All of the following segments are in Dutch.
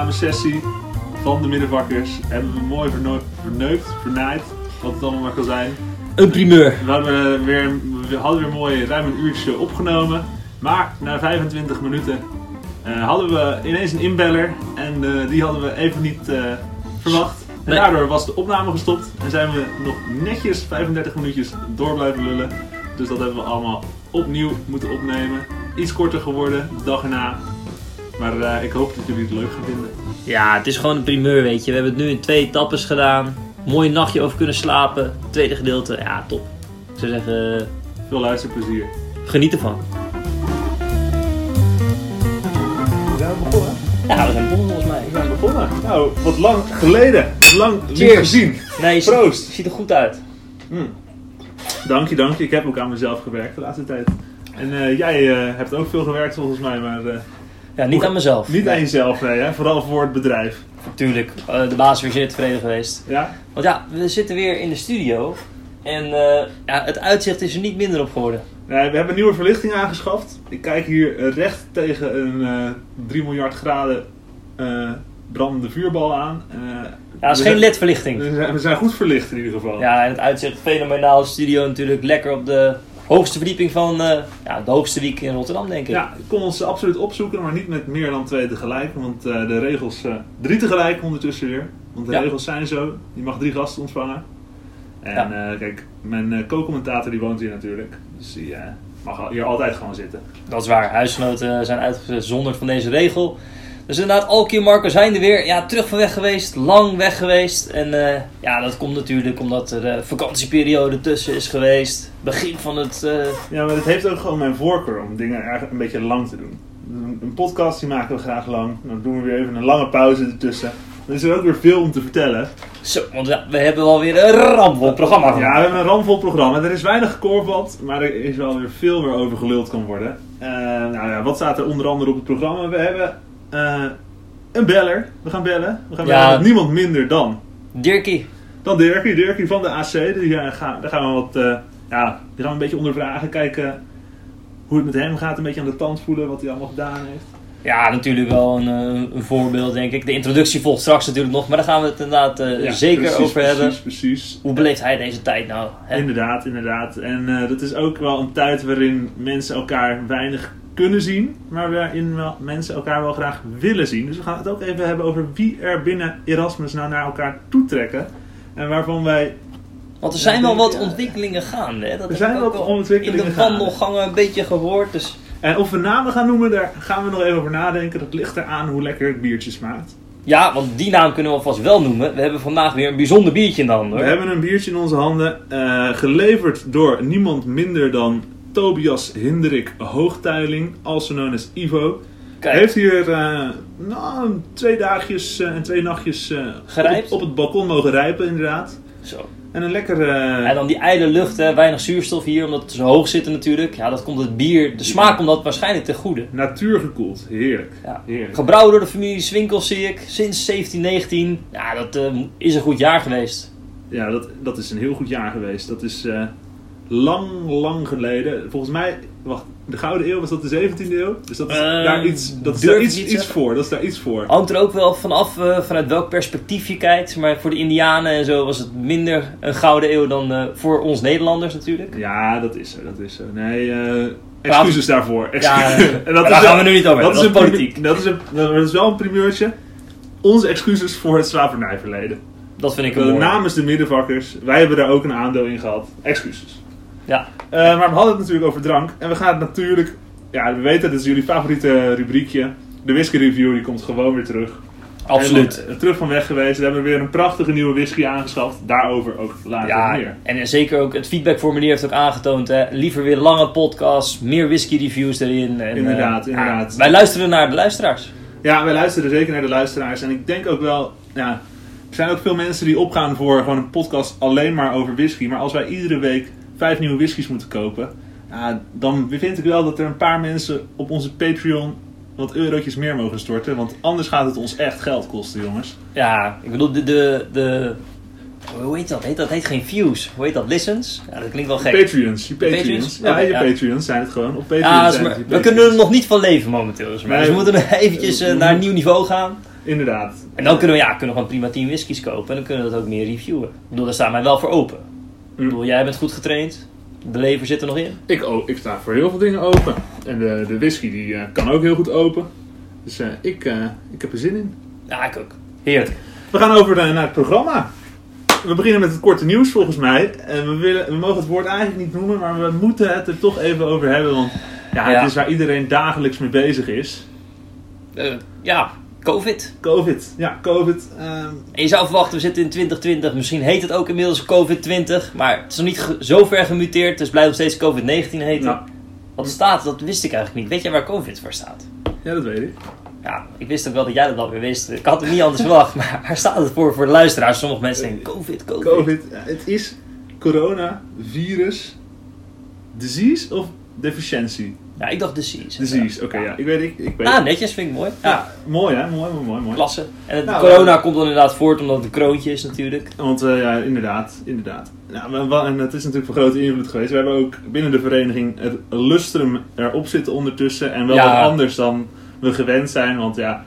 opnamesessie van de middenvakkers hebben we mooi verneukt, vernaaid, wat het allemaal maar kan zijn. Een primeur. We hadden weer, we hadden weer mooi ruim een uurtje opgenomen. Maar na 25 minuten eh, hadden we ineens een inbeller. En eh, die hadden we even niet eh, verwacht. En Nee. daardoor was de opname gestopt. En zijn we nog netjes 35 minuutjes door blijven lullen. Dus dat hebben we allemaal opnieuw moeten opnemen. Iets korter geworden, de dag erna. Maar eh, ik hoop dat jullie het leuk gaan vinden. Ja, het is gewoon een primeur, weet je. We hebben het nu in twee etappes gedaan. Mooi nachtje over kunnen slapen. Tweede gedeelte, ja, top. Ik zou zeggen, eh, Veel luisterplezier. geniet ervan. Zijn we begonnen? Ja, we zijn begonnen volgens mij. We zijn begonnen. Nou, wat lang geleden. Lang niet gezien. Nee, je Proost. ziet er goed uit. Mm. Dank je, dank je. Ik heb ook aan mezelf gewerkt de laatste tijd. En eh, jij eh, hebt ook veel gewerkt volgens mij, maar eh, Ja, niet aan mezelf. niet nee, aan jezelf, nee, hè? vooral voor het bedrijf. Tuurlijk, eh, de baas is weer zeer tevreden geweest. Ja? Want ja, we zitten weer in de studio. En eh, ja, het uitzicht is er niet minder op geworden. Nee, we hebben nieuwe verlichting aangeschaft. Ik kijk hier recht tegen een eh 3 miljard graden brandende vuurbal aan. Ja, het is geen ledverlichting. We zijn, we zijn goed verlicht in ieder geval. Ja, en het uitzicht fenomenaal. Studio natuurlijk lekker op de hoogste verdieping van eh, ja, de hoogste wiek in Rotterdam, denk ik. Ja, ik kon ons absoluut opzoeken, maar niet met meer dan twee tegelijk. Want eh, de regels, eh, drie tegelijk ondertussen weer. Want de Ja. regels zijn zo, je mag drie gasten ontvangen. En kijk, mijn co-commentator die woont hier natuurlijk. Dus die mag hier altijd gewoon zitten. Dat is waar. Huisgenoten zijn uitgezonderd van deze regel. Dus inderdaad, Alkie en Marco zijn er weer. Ja, terug van weg geweest. Lang weg geweest. En eh, ja, dat komt natuurlijk omdat er eh, vakantieperiode tussen is geweest. Begin van het... eh, Ja, maar het heeft ook gewoon mijn voorkeur om dingen eigenlijk een beetje lang te doen. Een, podcast die maken we graag lang. Dan doen we weer even een lange pauze ertussen. Dan is er ook weer veel om te vertellen. Zo, want we hebben wel weer een rampvol programma. Ja, we hebben een ramvol programma. Er is weinig korfbal, maar er is wel weer veel meer over geluld kan worden. Nou ja, wat staat er onder andere op het programma? We hebben eh, een beller. We gaan bellen. We gaan Ja. bellen met niemand minder dan, Dirkie. dan Dirkie. Dirkie van de AC. Die, eh, gaan, daar gaan we wat, eh, ja, die gaan we een beetje ondervragen. Kijken hoe het met hem gaat. Een beetje aan de tand voelen wat hij allemaal gedaan heeft. Ja, natuurlijk wel een, een voorbeeld, denk ik. De introductie volgt straks natuurlijk nog. Maar daar gaan we het inderdaad Ja, zeker precies, over hebben. Precies, precies. Hoe beleeft hij deze tijd nou? hè? Inderdaad, inderdaad. En dat is ook wel een tijd waarin mensen elkaar weinig kunnen zien, maar waarin wel mensen elkaar wel graag willen zien. Dus we gaan het ook even hebben over wie er binnen Erasmus nou naar elkaar toetrekken. En waarvan wij. Want er zijn wel wat ontwikkelingen gaande. Hè? Dat Er zijn ik wat ook wel ontwikkelingen In de wandelgangen een beetje gehoord. Dus En of we namen gaan noemen, daar gaan we nog even over nadenken. Dat ligt eraan hoe lekker het biertje smaakt. ja, want die naam kunnen we alvast wel noemen. We hebben vandaag weer een bijzonder biertje in de handen. We hoor. hebben een biertje in onze handen, eh, geleverd door niemand minder dan Tobias Hinderik Hoogtuiling, also known as Ivo. Kijk, heeft hier eh, nou, twee dagjes eh, en twee nachtjes Gerijpt? Op, op het balkon mogen rijpen, inderdaad. zo. En een lekkere... En dan die ijle lucht, hè, weinig zuurstof hier, omdat het zo hoog zit natuurlijk. Ja, dat komt het bier, de smaak komt dat waarschijnlijk ten goede. Natuurgekoeld, heerlijk. Ja. heerlijk. Gebrouwen door de familie Swinkels zie ik, sinds 1719. Ja, dat is een goed jaar geweest. Ja, dat, dat is een heel goed jaar geweest. Dat is lang, lang geleden. Volgens mij, wacht, de Gouden Eeuw was dat de 17e eeuw? Dus dat is Eh, daar iets, dat is daar iets, voor. Dat is daar iets voor. Hangt er ook wel vanaf eh, vanuit welk perspectief je kijkt. Maar voor de Indianen en zo was het minder een gouden eeuw dan eh, voor ons Nederlanders natuurlijk. Ja, dat is zo, dat is zo. Nee, eh, excuses daarvoor. Ja. En is gaan wel- we nu niet over. Dat, Dat, is een politiek. Dat is, een, dat is wel een primeurtje. Onze excuses voor het slavernijverleden. Dat vind ik een mooi. namens de middenvakkers, wij hebben daar ook een aandeel in gehad. Excuses. Ja, Eh, maar we hadden het natuurlijk over drank. En we gaan het natuurlijk, ja, we weten, dat is jullie favoriete rubriekje. De whisky review, die komt gewoon weer terug. absoluut. Eh, terug van weg geweest. We hebben weer een prachtige nieuwe whisky aangeschaft. Daarover ook later Ja, meer. en zeker ook het feedbackformulier heeft ook aangetoond. Hè, liever weer lange podcasts, meer whisky reviews erin. En, Inderdaad, eh, inderdaad. ja, wij luisteren naar de luisteraars. Ja, wij luisteren zeker naar de luisteraars. En ik denk ook wel, ja, er zijn ook veel mensen die opgaan voor gewoon een podcast alleen maar over whisky. Maar als wij iedere week vijf nieuwe whiskies moeten kopen, ja, dan vind ik wel dat er een paar mensen op onze Patreon wat eurotjes meer mogen storten. Want anders gaat het ons echt geld kosten, jongens. Ja, ik bedoel, de, de, de Hoe heet dat? Heet dat heet geen views. Hoe heet dat? Listens? Ja, dat klinkt wel gek. Patreons. Je Patreons. Patreons? Ja, je ja. Patreons zijn het gewoon. Op Patreon Ja, zijn maar het je we kunnen er nog niet van leven momenteel. Dus, maar. Nee. dus we moeten eventjes eh, naar een nieuw niveau gaan. Inderdaad. En dan kunnen we, ja, kunnen we gewoon prima 10 whiskies kopen. En dan kunnen we dat ook meer reviewen. Ik bedoel, daar staan wij wel voor open. Ik bedoel, jij bent goed getraind. De lever zit er nog in. Ik, oh, ik sta voor heel veel dingen open. En de, de whisky die eh, kan ook heel goed open. Dus eh, ik, eh, ik heb er zin in. Ja, ik ook. Heerlijk. We gaan over naar het programma. We beginnen met het korte nieuws volgens mij. En we, willen, we mogen het woord eigenlijk niet noemen, maar we moeten het er toch even over hebben. Want ja, het Ja. is waar iedereen dagelijks mee bezig is. Ja, COVID. Covid. Ja, Covid. ehm, En je zou verwachten, we zitten in 2020. Misschien heet het ook inmiddels COVID-20. Maar het is nog niet zo ver gemuteerd. Dus blijft nog steeds COVID-19 heten. Wat er staat, dat wist ik eigenlijk niet. Weet jij waar COVID voor staat? ja, dat weet ik. Ja, ik wist ook wel dat jij dat alweer wist. Ik had het niet anders verwacht. Maar waar staat het voor voor de luisteraars? Sommige mensen denken, COVID, COVID. Covid. ja, het is corona, virus, disease of deficiency? Ja, ik dacht disease. Disease, oké, ja. Ik weet, ik, ik weet. Ah, netjes, vind ik mooi. Ja, ja, mooi hè, mooi, mooi, mooi. klasse. En het, Nou, corona eh, komt dan inderdaad voort omdat het een kroontje is natuurlijk. Want eh, ja, inderdaad, inderdaad. Nou, en het is natuurlijk van grote invloed geweest. We hebben ook binnen de vereniging het lustrum erop zitten ondertussen. En wel Ja. wat anders dan we gewend zijn. Want ja,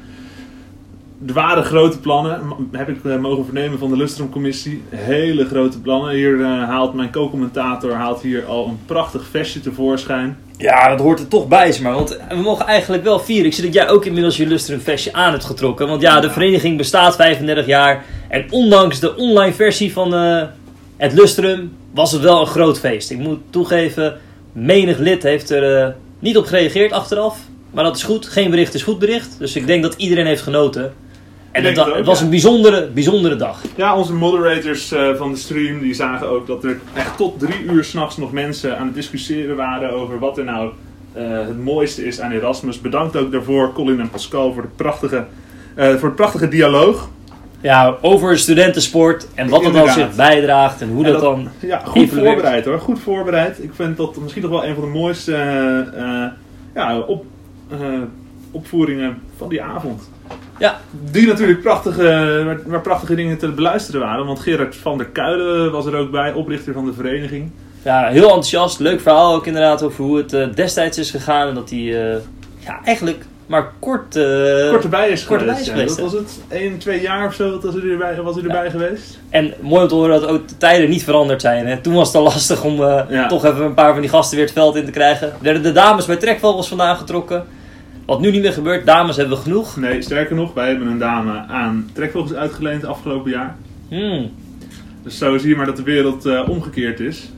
er waren grote plannen, heb ik eh, mogen vernemen van de lustrumcommissie. Hele grote plannen. Hier eh, haalt mijn co-commentator haalt hier al een prachtig vestje tevoorschijn. Ja, dat hoort er toch bij, zeg maar. Want we mogen eigenlijk wel vieren. Ik zie dat jij ook inmiddels je Lustrum vestje aan hebt getrokken. Want ja, de vereniging bestaat 35 jaar. En ondanks de online versie van eh, het Lustrum was het wel een groot feest. Ik moet toegeven, menig lid heeft er niet op gereageerd achteraf. Maar dat is goed. Geen bericht is goed bericht. Dus ik denk dat iedereen heeft genoten. En het, het ook, het was ja. een bijzondere, bijzondere dag. Ja, onze moderators eh, van de stream die zagen ook dat er echt tot drie uur s'nachts nog mensen aan het discussiëren waren over wat er nou eh, het mooiste is aan Erasmus. Bedankt ook daarvoor Colin en Pascal voor, de prachtige, eh, voor het prachtige dialoog. Ja, over studentensport en wat het dan Inderdaad. zich bijdraagt en hoe En dat, dan... Ja, goed evolueert. voorbereid hoor. Goed voorbereid. Ik vind dat misschien nog wel een van de mooiste ja, op, opvoeringen van die avond. Ja, Die natuurlijk prachtige, waar, prachtige dingen te beluisteren waren. Want Gerard van der Kuilen was er ook bij, oprichter van de vereniging. Ja, heel enthousiast. Leuk verhaal ook inderdaad over hoe het eh, destijds is gegaan. En dat hij eh, ja, eigenlijk maar kort... eh, kort erbij is kort geweest. erbij is ja. geweest, Dat was het, 1, 2 jaar of zo was hij erbij, was hij erbij geweest. En mooi om te horen dat ook de tijden niet veranderd zijn. Hè. Toen was het al lastig om Ja. toch even een paar van die gasten weer het veld in te krijgen. Werden de dames bij trekvogels vandaan getrokken. Wat nu niet meer gebeurt, dames hebben we genoeg. Nee, sterker nog, wij hebben een dame aan trekvogels uitgeleend afgelopen jaar. Hmm. Dus zo zie je maar dat de wereld eh, omgekeerd is.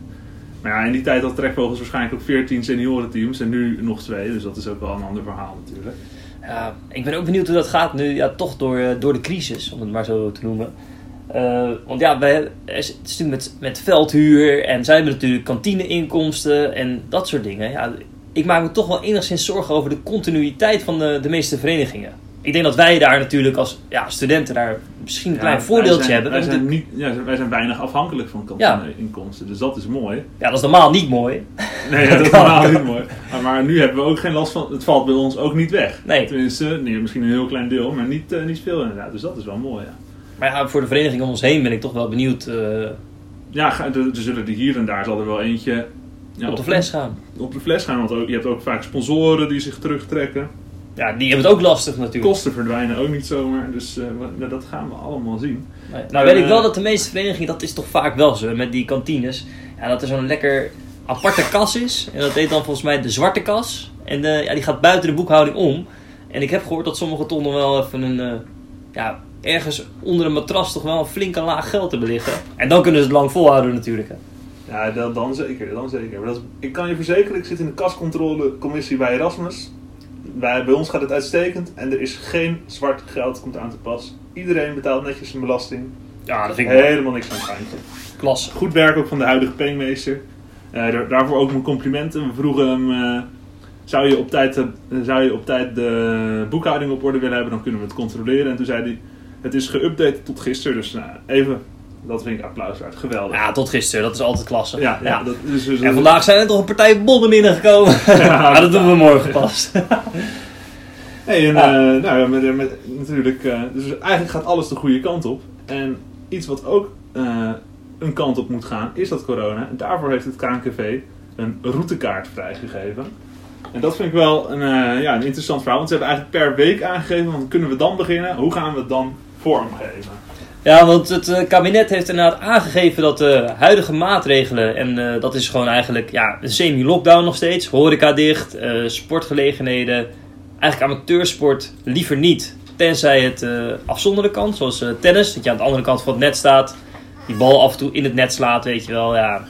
Maar ja, in die tijd had trekvogels waarschijnlijk ook 14 seniorenteams en nu nog twee. Dus dat is ook wel een ander verhaal natuurlijk. Ja, ik ben ook benieuwd hoe dat gaat nu, ja, toch door, eh, door de crisis, om het maar zo te noemen. Eh, want ja, wij, het is natuurlijk met, met veldhuur en zij hebben natuurlijk kantineinkomsten en dat soort dingen. Ja, ik maak me toch wel enigszins zorgen over de continuïteit van de, de meeste verenigingen. Ik denk dat wij daar natuurlijk als ja, studenten daar misschien een klein voordeeltje zijn, hebben. Wij zijn, niet, ja, wij zijn weinig afhankelijk van kantineinkomsten, dus dat is mooi. ja, dat is normaal niet mooi. Nee, dat is normaal niet mooi. Maar, maar nu hebben we ook geen last van, het valt bij ons ook niet weg. Nee. Tenminste, nee, misschien een heel klein deel, maar niet, eh, niet veel inderdaad. Dus dat is wel mooi, ja. Maar ja, voor de vereniging om ons heen ben ik toch wel benieuwd eh, Ja, er, er zullen er hier en daar zal er wel eentje ja, op de fles gaan. op de fles gaan. Want ook, je hebt ook vaak sponsoren die zich terugtrekken. Ja, die hebben het ook lastig natuurlijk. Kosten verdwijnen ook niet zomaar. Dus eh, we- dat gaan we allemaal zien. Nee. Nou weet ik wel dat de meeste verenigingen, dat is toch vaak wel zo, met die kantines. Ja, dat er zo'n lekker aparte kas is. En dat heet dan volgens mij de zwarte kas. En eh, ja, die gaat buiten de boekhouding om. En ik heb gehoord dat sommigen toch nog wel even een... eh, ja, ergens onder een matras toch wel een flinke laag geld te beliggen. En dan kunnen ze het lang volhouden natuurlijk. Hè. Ja, dan, dan zeker. Dan zeker. Maar dat is- ik kan je verzekeren, ik zit in de kascontrolecommissie bij Erasmus. Bij, bij ons gaat het uitstekend en er is geen zwart geld komt aan te pas. Iedereen betaalt netjes zijn belasting. Ja, dat vind ik wel Helemaal niks aan het handje. klasse. Goed werk ook van de huidige pengmeester. Eh, daar- daarvoor ook mijn complimenten. We vroegen hem, eh, zou, je op tijd, eh, zou je op tijd de boekhouding op orde willen hebben, dan kunnen we het controleren. En toen zei hij, het is geüpdate tot gisteren, dus nou, even, dat vind ik applaus waard. Geweldig. Ja, tot gisteren. Dat is altijd klasse. ja, ja, Dat, dus, dus- En vandaag zijn er toch een partij bonnen binnengekomen. Ja, maar dat doen we morgen pas. Hey, en, eh, nou ja, met, met, natuurlijk, eh, dus eigenlijk gaat alles de goede kant op. En iets wat ook eh, een kant op moet gaan, is dat corona. En daarvoor heeft het KNKV een routekaart vrijgegeven. En dat vind ik wel een, eh, ja, een interessant verhaal. Want ze hebben eigenlijk per week aangegeven, want kunnen we dan beginnen? Hoe gaan we het dan vormgeven? Ja, want het eh, kabinet heeft inderdaad aangegeven dat de huidige maatregelen, en eh, dat is gewoon eigenlijk ja, een semi-lockdown nog steeds, horeca dicht, eh, sportgelegenheden, eigenlijk amateursport liever niet. Tenzij het eh, afzonderlijk kan, zoals tennis, dat je aan de andere kant van het net staat, die bal af en toe in het net slaat, weet je wel. Ja,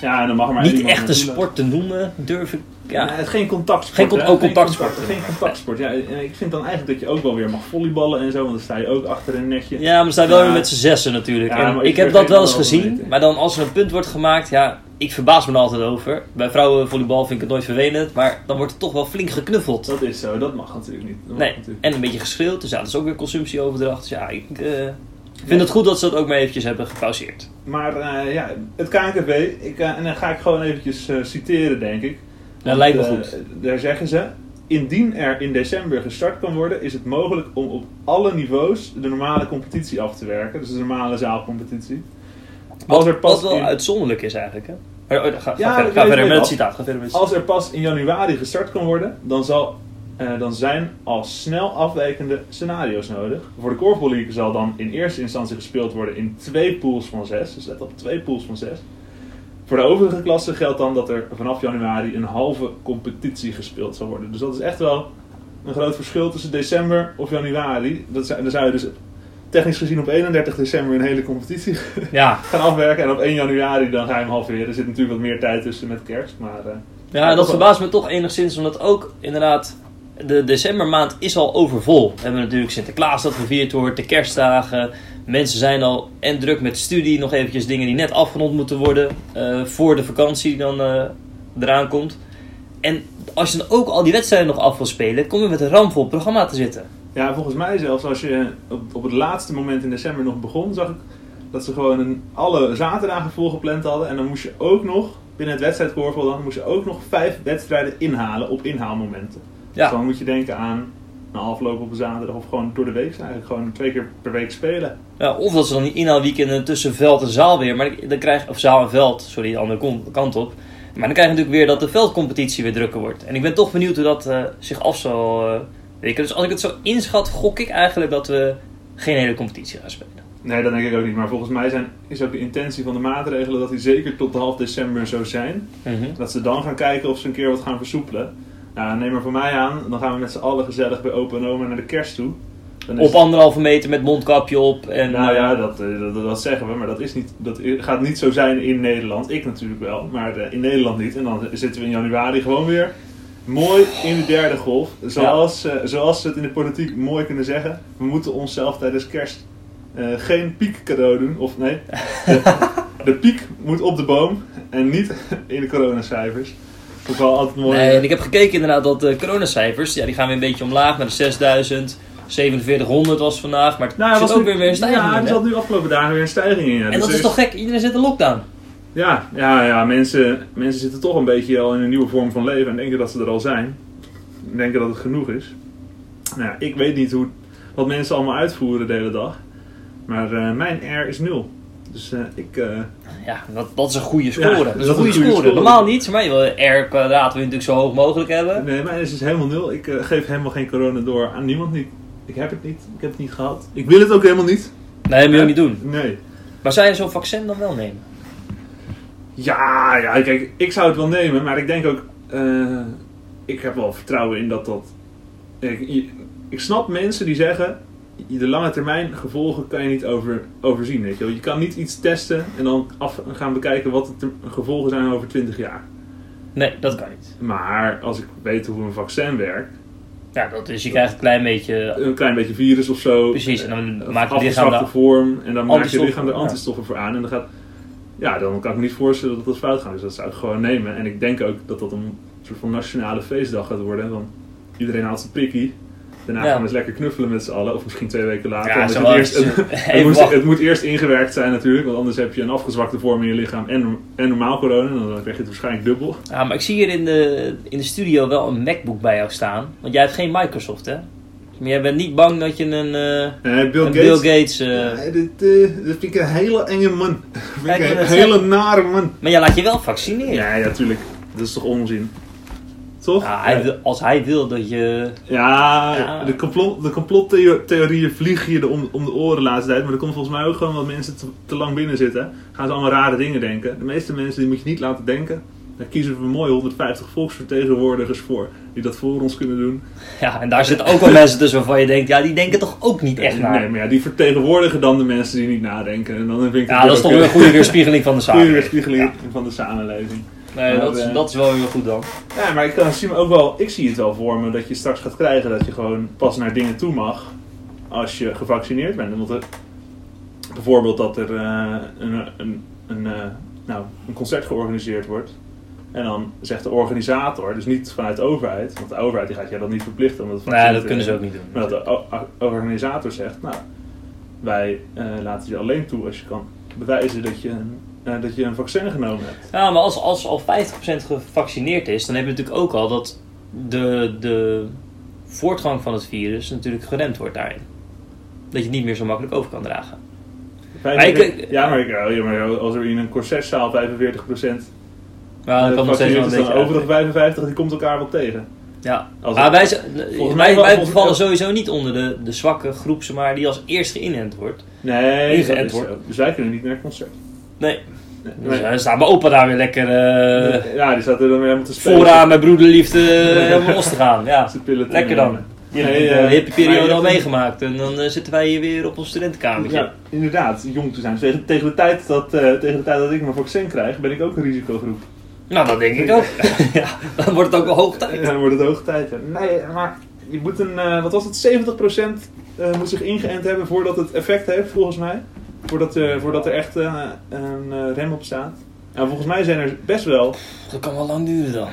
Ja, en dan mag maar niet echt een sport te noemen, durf ik. Ja. Ja, het geen contactsport. Geen con- contactsport. Geen, contact- geen contactsport. Ja, en ik vind dan eigenlijk dat je ook wel weer mag volleyballen en zo, want dan sta je ook achter een netje. Ja, maar we staan wel Ja. weer met z'n zessen natuurlijk. En ik ik heb dat wel eens gezien. Maar dan als er een punt wordt gemaakt, ja, ik verbaas me er altijd over. Bij vrouwenvolleybal vind ik het nooit vervelend. Maar dan wordt er toch wel flink geknuffeld. Dat is zo, dat mag natuurlijk niet. Mag Nee, natuurlijk. en een beetje geschreeuwd. Dus ja, dat is ook weer consumptieoverdracht. Dus ja, ik eh, vind het goed dat ze dat ook maar eventjes hebben gepauzeerd. Maar eh, ja, het KNKV, ik, eh, en dan ga ik gewoon eventjes eh, citeren, denk ik. Dat lijkt me eh, goed. Daar zeggen ze, indien er in december gestart kan worden, is het mogelijk om op alle niveaus de normale competitie af te werken. Dus de normale zaalcompetitie. Als er Wat, pas wat wel in- uitzonderlijk is eigenlijk. Hè? Oh, oh, ga, ga Ja, ga verder met het citaat. Ga verder met het Als er pas in januari gestart kan worden, dan, zal, eh, dan zijn al snel afwijkende scenario's nodig. Voor de Korfbal League zal dan in eerste instantie gespeeld worden in twee pools van zes. Dus let op, twee pools van zes. Voor de overige klassen geldt dan dat er vanaf januari een halve competitie gespeeld zal worden. Dus dat is echt wel een groot verschil tussen december of januari. Dat zou, dan zou je dus technisch gezien op 31 december een hele competitie Ja, gaan afwerken. En op 1 januari dan ga je hem halveren. Er zit natuurlijk wat meer tijd tussen met kerst. Maar, eh, Ja, dat wel. verbaast me toch enigszins, omdat ook inderdaad de decembermaand is al overvol. We hebben natuurlijk Sinterklaas dat gevierd wordt, de kerstdagen. Mensen zijn al en druk met studie, nog eventjes dingen die net afgerond moeten worden eh, voor de vakantie die dan eh, eraan komt. En als je dan ook al die wedstrijden nog af wil spelen, kom je met een ramvol programma te zitten. Ja, volgens mij zelfs als je op, op het laatste moment in december nog begon, zag ik dat ze gewoon een, alle zaterdagen volgepland hadden. En dan moest je ook nog, binnen het wedstrijdkorfbal dan, moest je ook nog vijf wedstrijden inhalen op inhaalmomenten. Dus Ja, dan moet je denken aan een afloop op een zaterdag of gewoon door de week eigenlijk gewoon twee keer per week spelen. ja of dat ze dan die inhaalweekenden tussen veld en zaal weer, maar dan krijg of zaal en veld, sorry, de andere kant op. Maar dan krijg je natuurlijk weer dat de veldcompetitie weer drukker wordt. En ik ben toch benieuwd hoe dat eh, zich af zal weken. Dus als ik het zo inschat, gok ik eigenlijk dat we geen hele competitie gaan spelen. Nee, dat denk ik ook niet. Maar volgens mij zijn, is ook de intentie van de maatregelen dat die zeker tot half december zo zijn. Dat ze dan gaan kijken of ze een keer wat gaan versoepelen. Nou, neem maar voor mij aan, dan gaan we met z'n allen gezellig bij opa en oma naar de kerst toe. Dan is- Op anderhalve meter met mondkapje op. En, nou ja, eh, dat, eh, dat, dat zeggen we, maar dat, is niet, dat gaat niet zo zijn in Nederland. Ik natuurlijk wel, maar eh, in Nederland niet. En dan zitten we in januari gewoon weer mooi in de derde golf. Zoals, zoals ze het in de politiek mooi kunnen zeggen. We moeten onszelf tijdens kerst geen piek cadeau doen. Of nee, de, de piek moet op de boom en niet in de coronacijfers. Wel altijd mooi. Nee, en ik heb gekeken inderdaad dat de coronacijfers, ja, die gaan weer een beetje omlaag naar de 6000. 4700 was vandaag, maar het Nou, zit was ook nu- weer weer een stijging Ja, in, er zat nu afgelopen dagen weer een stijging in. ja. En Dus dat is toch gek? Iedereen zit in lockdown. Ja, ja, ja mensen, mensen zitten toch een beetje al in een nieuwe vorm van leven en denken dat ze er al zijn. Denken dat het genoeg is. Nou ja, ik weet niet hoe, wat mensen allemaal uitvoeren de hele dag. Maar eh, mijn R is nul. Dus eh, ik... eh, Ja, dat, dat is een goede score. Ja, dat is een goede goede score. score. Normaal niet, maar je wil R kwadraat wil je natuurlijk zo hoog mogelijk hebben. nee, mijn is dus helemaal nul. Ik eh, geef helemaal geen corona door aan niemand niet. Ik heb het niet. Ik heb het niet gehad. Ik wil het ook helemaal niet. Nee, dat moet je niet doen. Nee. Maar zou je zo'n vaccin dan wel nemen? Ja, ja, kijk, ik zou het wel nemen, maar ik denk ook, ik heb wel vertrouwen in dat dat. Ik, ik snap mensen die zeggen, de lange termijn gevolgen kan je niet over, overzien. Weet je, wel. je kan niet iets testen en dan af gaan bekijken wat de gevolgen zijn over 20 jaar. Nee, dat kan niet. Maar als ik weet hoe een vaccin werkt, Ja, dat is, je krijgt een klein beetje... een klein beetje virus of zo, Precies, en dan maak je lichaam daar vorm en dan maak je lichaam er antistoffen voor aan en dan gaat, ja, dan kan ik me niet voorstellen dat dat fout gaat. Dus dat zou ik gewoon nemen. En ik denk ook dat dat een soort van nationale feestdag gaat worden. Want iedereen haalt zijn prikkie. Daarna Ja. gaan we eens lekker knuffelen met z'n allen. Of misschien twee weken later. Ja, Want zo het, eerst, het, moet, het moet eerst ingewerkt zijn natuurlijk. Want anders heb je een afgezwakte vorm in je lichaam en, en normaal corona. En dan krijg je het waarschijnlijk dubbel. Ja, maar ik zie hier in de, in de studio wel een MacBook bij jou staan. Want jij hebt geen Microsoft, hè? Maar jij bent niet bang dat je een, eh, Eh, Bill een Gates. Bill Gates... eh, dit, dat vind ik een hele enge man. Dat vind ik een hele nare man. Maar jij laat je wel vaccineren. Ja, ja, tuurlijk. Dat is toch onzin? Toch? Ja, hij wil- als hij wil dat je... Ja, Ja. de, complot, de complottheorieën vliegen je om, om de oren de laatste tijd. Maar er komt volgens mij ook gewoon dat mensen te, te lang binnen zitten. Gaan ze allemaal rare dingen denken. De meeste mensen die moet je niet laten denken. Daar kiezen we mooi 150 volksvertegenwoordigers voor. Die dat voor ons kunnen doen. Ja, en daar zitten ook wel mensen tussen waarvan je denkt... Ja, die denken toch ook niet echt na. Nee, maar ja, die vertegenwoordigen dan de mensen die niet nadenken. En dan vind ik Ja, dat is toch weer een goede weerspiegeling van de goede samenleving. weerspiegeling van de samenleving. Nee, Maar, dat is, dat is wel weer goed dan. Ja, maar ik kan zie me ook wel, ik zie het wel voor me dat je straks gaat krijgen dat je gewoon pas naar dingen toe mag als je gevaccineerd bent. Want er, bijvoorbeeld dat er eh, een, een, een, eh, nou, een concert georganiseerd wordt. En dan zegt de organisator, dus niet vanuit de overheid, want de overheid die gaat jij dan niet verplichten om het vaccin Nee, dat kunnen ze ook niet doen. Maar dat de organisator zegt, nou, wij eh, laten je alleen toe als je kan bewijzen dat je een, eh, dat je een vaccin genomen hebt. Ja, maar als, als al 50% gevaccineerd is, dan heb je natuurlijk ook al dat de, de voortgang van het virus natuurlijk geremd wordt daarin. Dat je het niet meer zo makkelijk over kan dragen. Maar ik- ja, maar, ik, ja, maar als er in een concertzaal 45% Maar dan eh, kan nog steeds wel een beetje overige 55 die komt elkaar wel tegen. Ja, Als maar wij, volgens mij wij, wij vallen sowieso niet onder de, de zwakke groep, maar, die als eerst geïnent wordt. Nee, is wordt. Dus wij kunnen niet naar het concert. Nee. Dus nee. uh, staat mijn opa daar weer lekker eh, ja, die staat er dan weer helemaal te spelen. vooraan met broederliefde eh, helemaal los te gaan. Ja, lekker dan. Je hebt de eh, hippe periode al meegemaakt en dan eh, zitten wij hier weer op ons studentenkamertje. Ja, inderdaad, jong te zijn. Dus tegen, tegen, de tijd dat, eh, tegen de tijd dat ik mijn vaccin krijg, ben ik ook een risicogroep. Nou, dat denk ik ook. ja, dan wordt het ook hoog tijd. Ja, dan wordt het hoog tijd. Nee, maar je moet een, eh, wat was het, 70% eh, moet zich ingeënt hebben voordat het effect heeft, volgens mij. Voordat, eh, voordat er echt eh, een eh, rem op staat. En volgens mij zijn er best wel, Dat kan wel lang duren dan.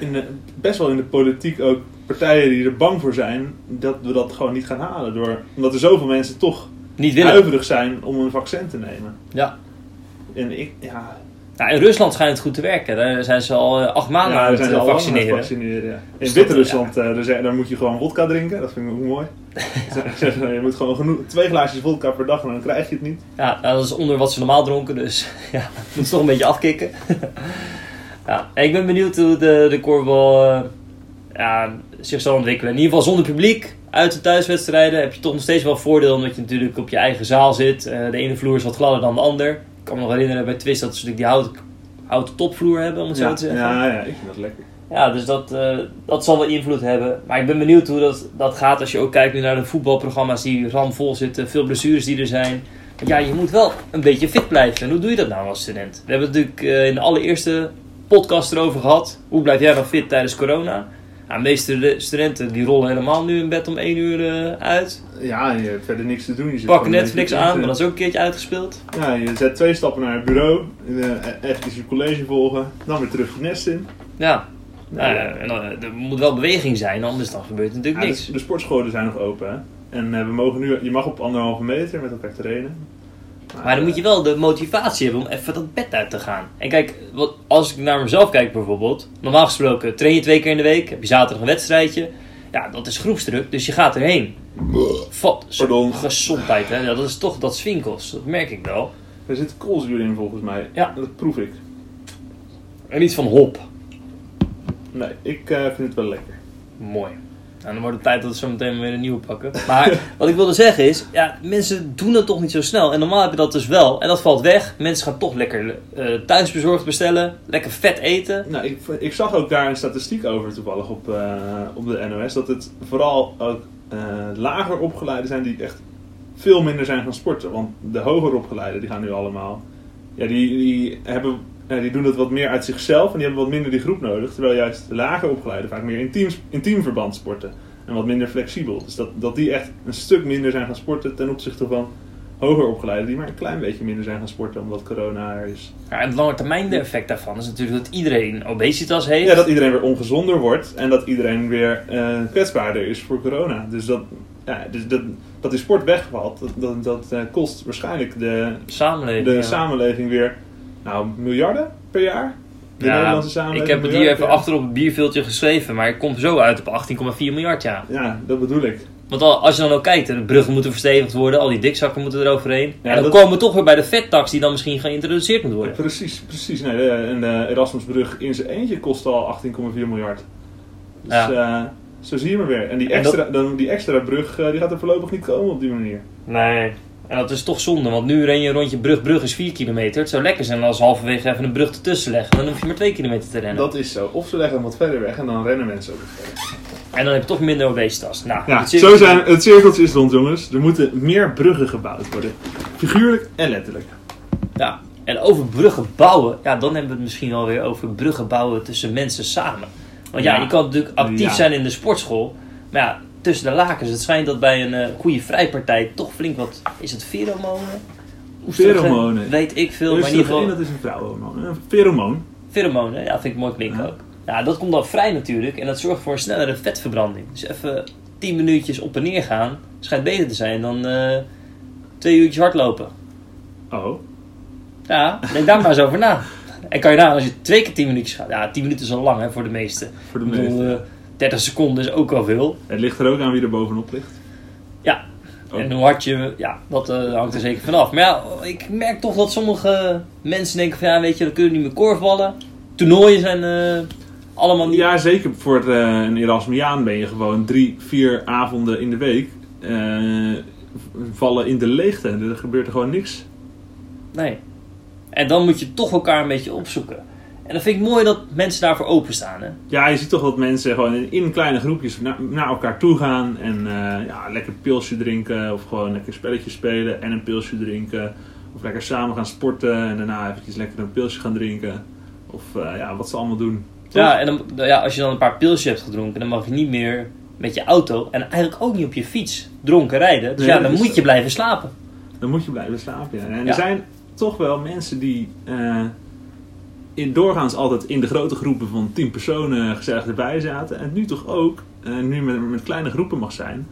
in de, best wel in de politiek ook partijen die er bang voor zijn dat we dat gewoon niet gaan halen. Door, omdat er zoveel mensen toch Niet willen. huiverig zijn om een vaccin te nemen. Ja. En ik, ja, Nou, in Rusland schijnt het goed te werken. Daar zijn ze al eh, acht maanden ja, aan we het zijn eh, al aan het vaccineren. vaccineren. Ja. In Dus Wit-Rusland eh, daar moet je gewoon wodka drinken. Dat vind ik ook mooi. Je moet gewoon genoeg, twee glaasjes vodka per dag en dan krijg je het niet. Ja, nou, dat is onder wat ze normaal dronken, dus ja, moet toch een beetje afkicken. ja, en ik ben benieuwd hoe de, de korfbal eh, ja, zich zal ontwikkelen. In ieder geval zonder publiek, uit de thuiswedstrijden, heb je toch nog steeds wel voordeel, omdat je natuurlijk op je eigen zaal zit. De ene vloer is wat gladder dan de ander. Ik kan me nog herinneren bij Twist dat ze natuurlijk die houten, houten topvloer hebben, om het zo Ja, te zeggen. ja, ja, ik vind dat lekker. Ja, dus dat, eh, dat zal wel invloed hebben. Maar ik ben benieuwd hoe dat, dat gaat als je ook kijkt nu naar de voetbalprogramma's die ramvol zitten. Veel blessures die er zijn. Want ja, je moet wel een beetje fit blijven. En hoe doe je dat nou als student? We hebben het natuurlijk eh, in de allereerste podcast erover gehad. Hoe blijf jij dan fit tijdens corona? Nou, de meeste de- studenten die rollen helemaal nu in bed om 1 uur eh, uit. Ja, je hebt verder niks te doen. Je zit Pakken gewoon Netflix aan, maar dat is ook een keertje uitgespeeld. Ja, je zet twee stappen naar het bureau. eh, Even je college volgen. Dan weer terug je nest in. Ja, Nou, en dan, er moet wel beweging zijn, anders dan gebeurt er natuurlijk Ja, niks. de, de sportscholen zijn nog open. Hè? En eh, we mogen nu, je mag op anderhalve meter met elkaar trainen. Maar dan moet je wel de motivatie hebben om even dat bed uit te gaan. En kijk, wat, als ik naar mezelf kijk bijvoorbeeld. Normaal gesproken train je twee keer in de week. Heb je zaterdag een wedstrijdje. Ja, dat is groepsdruk, dus je gaat erheen. Vat, Pardon. gezondheid, hè. Ja, dat is toch dat swinkels. Dat merk ik wel. Er zit koolzuur in volgens mij. Ja. Dat proef ik. En niet van hop. Nee, ik eh, vind het wel lekker. Mooi. Nou, dan wordt het tijd dat we zo meteen weer een nieuwe pakken. Maar wat ik wilde zeggen is, ja, mensen doen dat toch niet zo snel. En normaal heb je dat dus wel. En dat valt weg. Mensen gaan toch lekker eh thuisbezorgd bestellen. Lekker vet eten. Nou, ik, ik zag ook daar een statistiek over toevallig op, eh, op de NOS. Dat het vooral ook eh, lager opgeleiden zijn die echt veel minder zijn gaan sporten. Want de hoger opgeleiden, die gaan nu allemaal... Ja, die, die, hebben, die doen het wat meer uit zichzelf en die hebben wat minder die groep nodig. Terwijl juist de lager opgeleiden vaak meer in, teams, in teamverband sporten. En wat minder flexibel. Dus dat, dat die echt een stuk minder zijn gaan sporten ten opzichte van hoger opgeleiden. Die maar een klein beetje minder zijn gaan sporten omdat corona er is. Ja, en het lange termijn effect daarvan is natuurlijk dat iedereen obesitas heeft. Ja, dat iedereen weer ongezonder wordt en dat iedereen weer eh, kwetsbaarder is voor corona. Dus dat, ja, dus dat, dat die sport wegvalt, dat, dat, dat eh, kost waarschijnlijk de, Samenleving. de ja. samenleving weer nou, miljarden per jaar. De Ja, Nederlandse samenleving. ik heb het hier even achter op het bierveeltje geschreven, maar ik kom zo uit op 18,4 miljard, ja. jaar. Ja, dat bedoel ik. Want al- als je dan ook kijkt, de bruggen moeten verstevigd worden, al die dikzakken moeten eroverheen. Ja, en dan dat- komen we toch weer bij de vettax die dan misschien geïntroduceerd moet worden. Precies, precies. Nee, de, en de Erasmusbrug in zijn eentje kost al 18,4 miljard. Dus Ja. eh, zo zie je maar weer. En die En dat- extra, dan, die extra brug eh, die gaat er voorlopig niet komen op die manier. Nee. En dat is toch zonde, want nu ren je een rondje brug. Brug is 4 kilometer. Het zou lekker zijn als halverwege even een brug ertussen leggen. Dan hoef je maar 2 kilometer te rennen. Dat is zo. Of ze leggen hem wat verder weg en dan rennen mensen ook verder. En dan heb je toch minder obesitas. Nou, Ja, zo zijn, het cirkeltje is rond jongens. Er moeten meer bruggen gebouwd worden. Figuurlijk en letterlijk. Ja. En over bruggen bouwen, ja, dan hebben we het misschien wel weer over bruggen bouwen tussen mensen samen. Want ja, Ja. je kan natuurlijk actief Ja. zijn in de sportschool. Maar ja, tussen de lakens. Het schijnt dat bij een eh, goede vrijpartij toch flink wat... Is het pheromonen? Pheromonen. Weet ik veel, maar in ieder geval... dat is een vrouwenhormoon. Een pheromoon. Pheromonen, ja, vind ik mooi klinken Ja. ook. Ja, dat komt dan vrij natuurlijk en dat zorgt voor een snellere vetverbranding. Dus even 10 minuutjes op en neer gaan schijnt beter te zijn dan eh, twee uurtjes hardlopen. Oh. Ja, denk daar maar eens over na. En kan je na, als je twee keer 10 minuutjes gaat. Ja, 10 minuten is al lang hè, voor de meesten. Voor de Ik bedoel, meeste. eh, 30 seconden is ook wel veel. Het ligt er ook aan wie er bovenop ligt. Ja. Oh. En hoe hard je, ja, dat eh, hangt er zeker vanaf. Maar ja, ik merk toch dat sommige mensen denken van ja, weet je, dan kunnen we niet meer korfballen. Toernooien zijn eh, allemaal niet. Ja, zeker voor eh, een Erasmiaan ben je gewoon drie, vier avonden in de week vallen in de leegte. Er gebeurt er gewoon niks. Nee. En dan moet je toch elkaar een beetje opzoeken. En dan vind ik mooi dat mensen daarvoor openstaan. Hè? Ja, je ziet toch dat mensen gewoon in, in kleine groepjes na- naar elkaar toe gaan en eh, ja, lekker pilsje drinken of gewoon lekker spelletjes spelen en een pilsje drinken. Of lekker samen gaan sporten en daarna eventjes lekker een pilsje gaan drinken. Of eh, ja, wat ze allemaal doen. Toch? Ja, en dan, ja, als je dan een paar pilsjes hebt gedronken, dan mag je niet meer met je auto en eigenlijk ook niet op je fiets dronken rijden. Dus Nee, ja, dat dan is moet je blijven slapen. Dan moet je blijven slapen. Ja. En Ja. er zijn toch wel mensen die eh, in, doorgaans altijd in de grote groepen van 10 personen gezellig erbij zaten. En nu toch ook, eh, nu met, met kleine groepen mag zijn,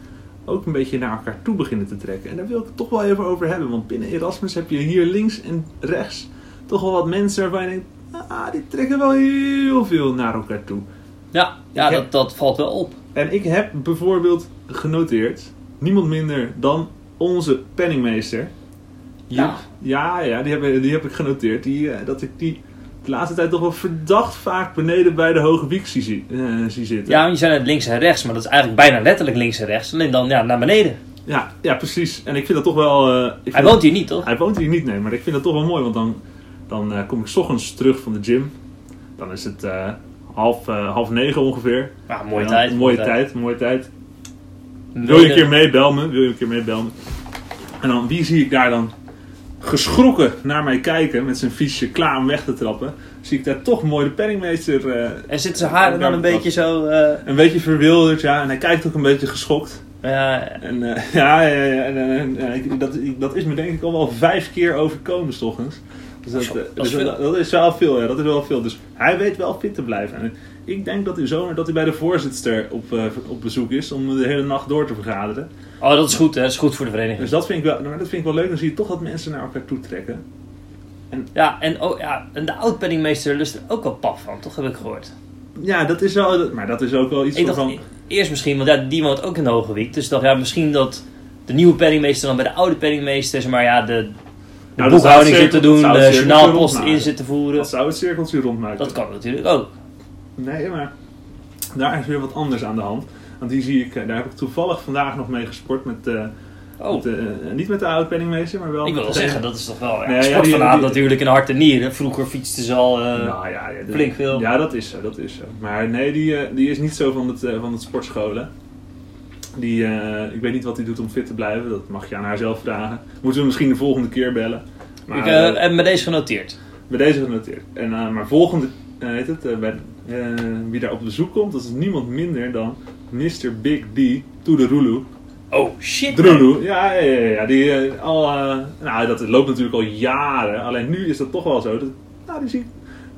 ook een beetje naar elkaar toe beginnen te trekken. En daar wil ik het toch wel even over hebben. Want binnen Erasmus heb je hier links en rechts toch wel wat mensen waarvan je denkt, ah, die trekken wel heel veel naar elkaar toe. Ja, ja heb- dat, dat valt wel op. En ik heb bijvoorbeeld genoteerd, niemand minder dan onze penningmeester. Ja. Ja, ja die, heb, die heb ik genoteerd. Die, eh, dat ik die de laatste tijd toch wel verdacht vaak beneden bij de hoge wiek zie, eh, zie zitten. Ja, je zei net links en rechts, maar dat is eigenlijk bijna letterlijk links en rechts. Alleen dan ja, naar beneden. ja, ja, precies. En ik vind dat toch wel... eh, Hij dat- woont hier niet, toch? Hij woont hier niet, nee. Maar ik vind dat toch wel mooi. Want dan, dan eh, kom ik 's ochtends terug van de gym. Dan is het half, half negen ongeveer. Ja, mooie dan- tijd. Mooie tijd, mooie tijd. Wil je een keer mee, bel me. Wil je een keer mee, bel me. En dan, wie zie ik daar dan geschrokken naar mij kijken met zijn fietsje klaar om weg te trappen? Zie ik daar toch mooi de penningmeester eh, En zit zijn haren dan een beetje zo... eh, een beetje verwilderd, ja. En hij kijkt ook een beetje geschokt. ja, En eh, ja, ja, ja, en, dat, dat is me denk ik al wel vijf keer overkomen s ochtends. Dus dat, Dat is- eh, is dus dat- is wel veel, ja. Dat is wel veel. Dus hij weet wel fit te blijven. En ik denk dat, uw zomer, dat hij bij de voorzitter op, eh, op bezoek is om de hele nacht door te vergaderen. Oh, dat is goed, hè? Dat is goed voor de vereniging. Dus dat vind ik wel, maar dat vind ik wel leuk. Dan zie je toch dat mensen naar elkaar toe trekken. Ja, en, oh, ja, en de oud-penningmeester lust er ook wel pap van, toch? Heb ik gehoord. Ja, dat is wel, maar dat is ook wel iets Ik van... dacht eerst misschien, want ja, die woont ook in de Hoge Wiek. Dus ik dacht, ja, misschien dat de nieuwe penningmeester dan bij de oude penningmeester, maar ja, de, de Nou, dat boekhouding zit te doen, de journaalpost in zit te voeren. Dat zou het cirkeltje rondmaken. Dat kan natuurlijk ook. Nee, maar daar is weer wat anders aan de hand. Want die zie ik, eh, daar heb ik toevallig vandaag nog mee gesport met, eh, Oh, met, eh, niet met de oud-penningmeester, maar wel ik wil wel de- zeggen, dat is toch wel ja, Nee, ja, die- die- natuurlijk in hart en nieren. Vroeger fietste ze al... eh, Nou ja, flink veel. Ja, dat is zo, dat is zo. Maar nee, die, die is niet zo van het, van het sportscholen. Die, eh, ik weet niet wat hij doet om fit te blijven, dat mag je aan haar zelf vragen. Moeten we misschien de volgende keer bellen. Maar, ik eh, eh, heb me deze genoteerd. Bij deze genoteerd. En, eh, maar volgende, eh, heet het, eh, bij, eh, wie daar op bezoek komt, dat is niemand minder dan Mr. Big D Toederulu. Oh, shit. Drulu, ja, ja, ja, ja. Die, eh, al, eh, nou, dat loopt natuurlijk al jaren. Alleen nu is dat toch wel zo. Dat, nou, die zie,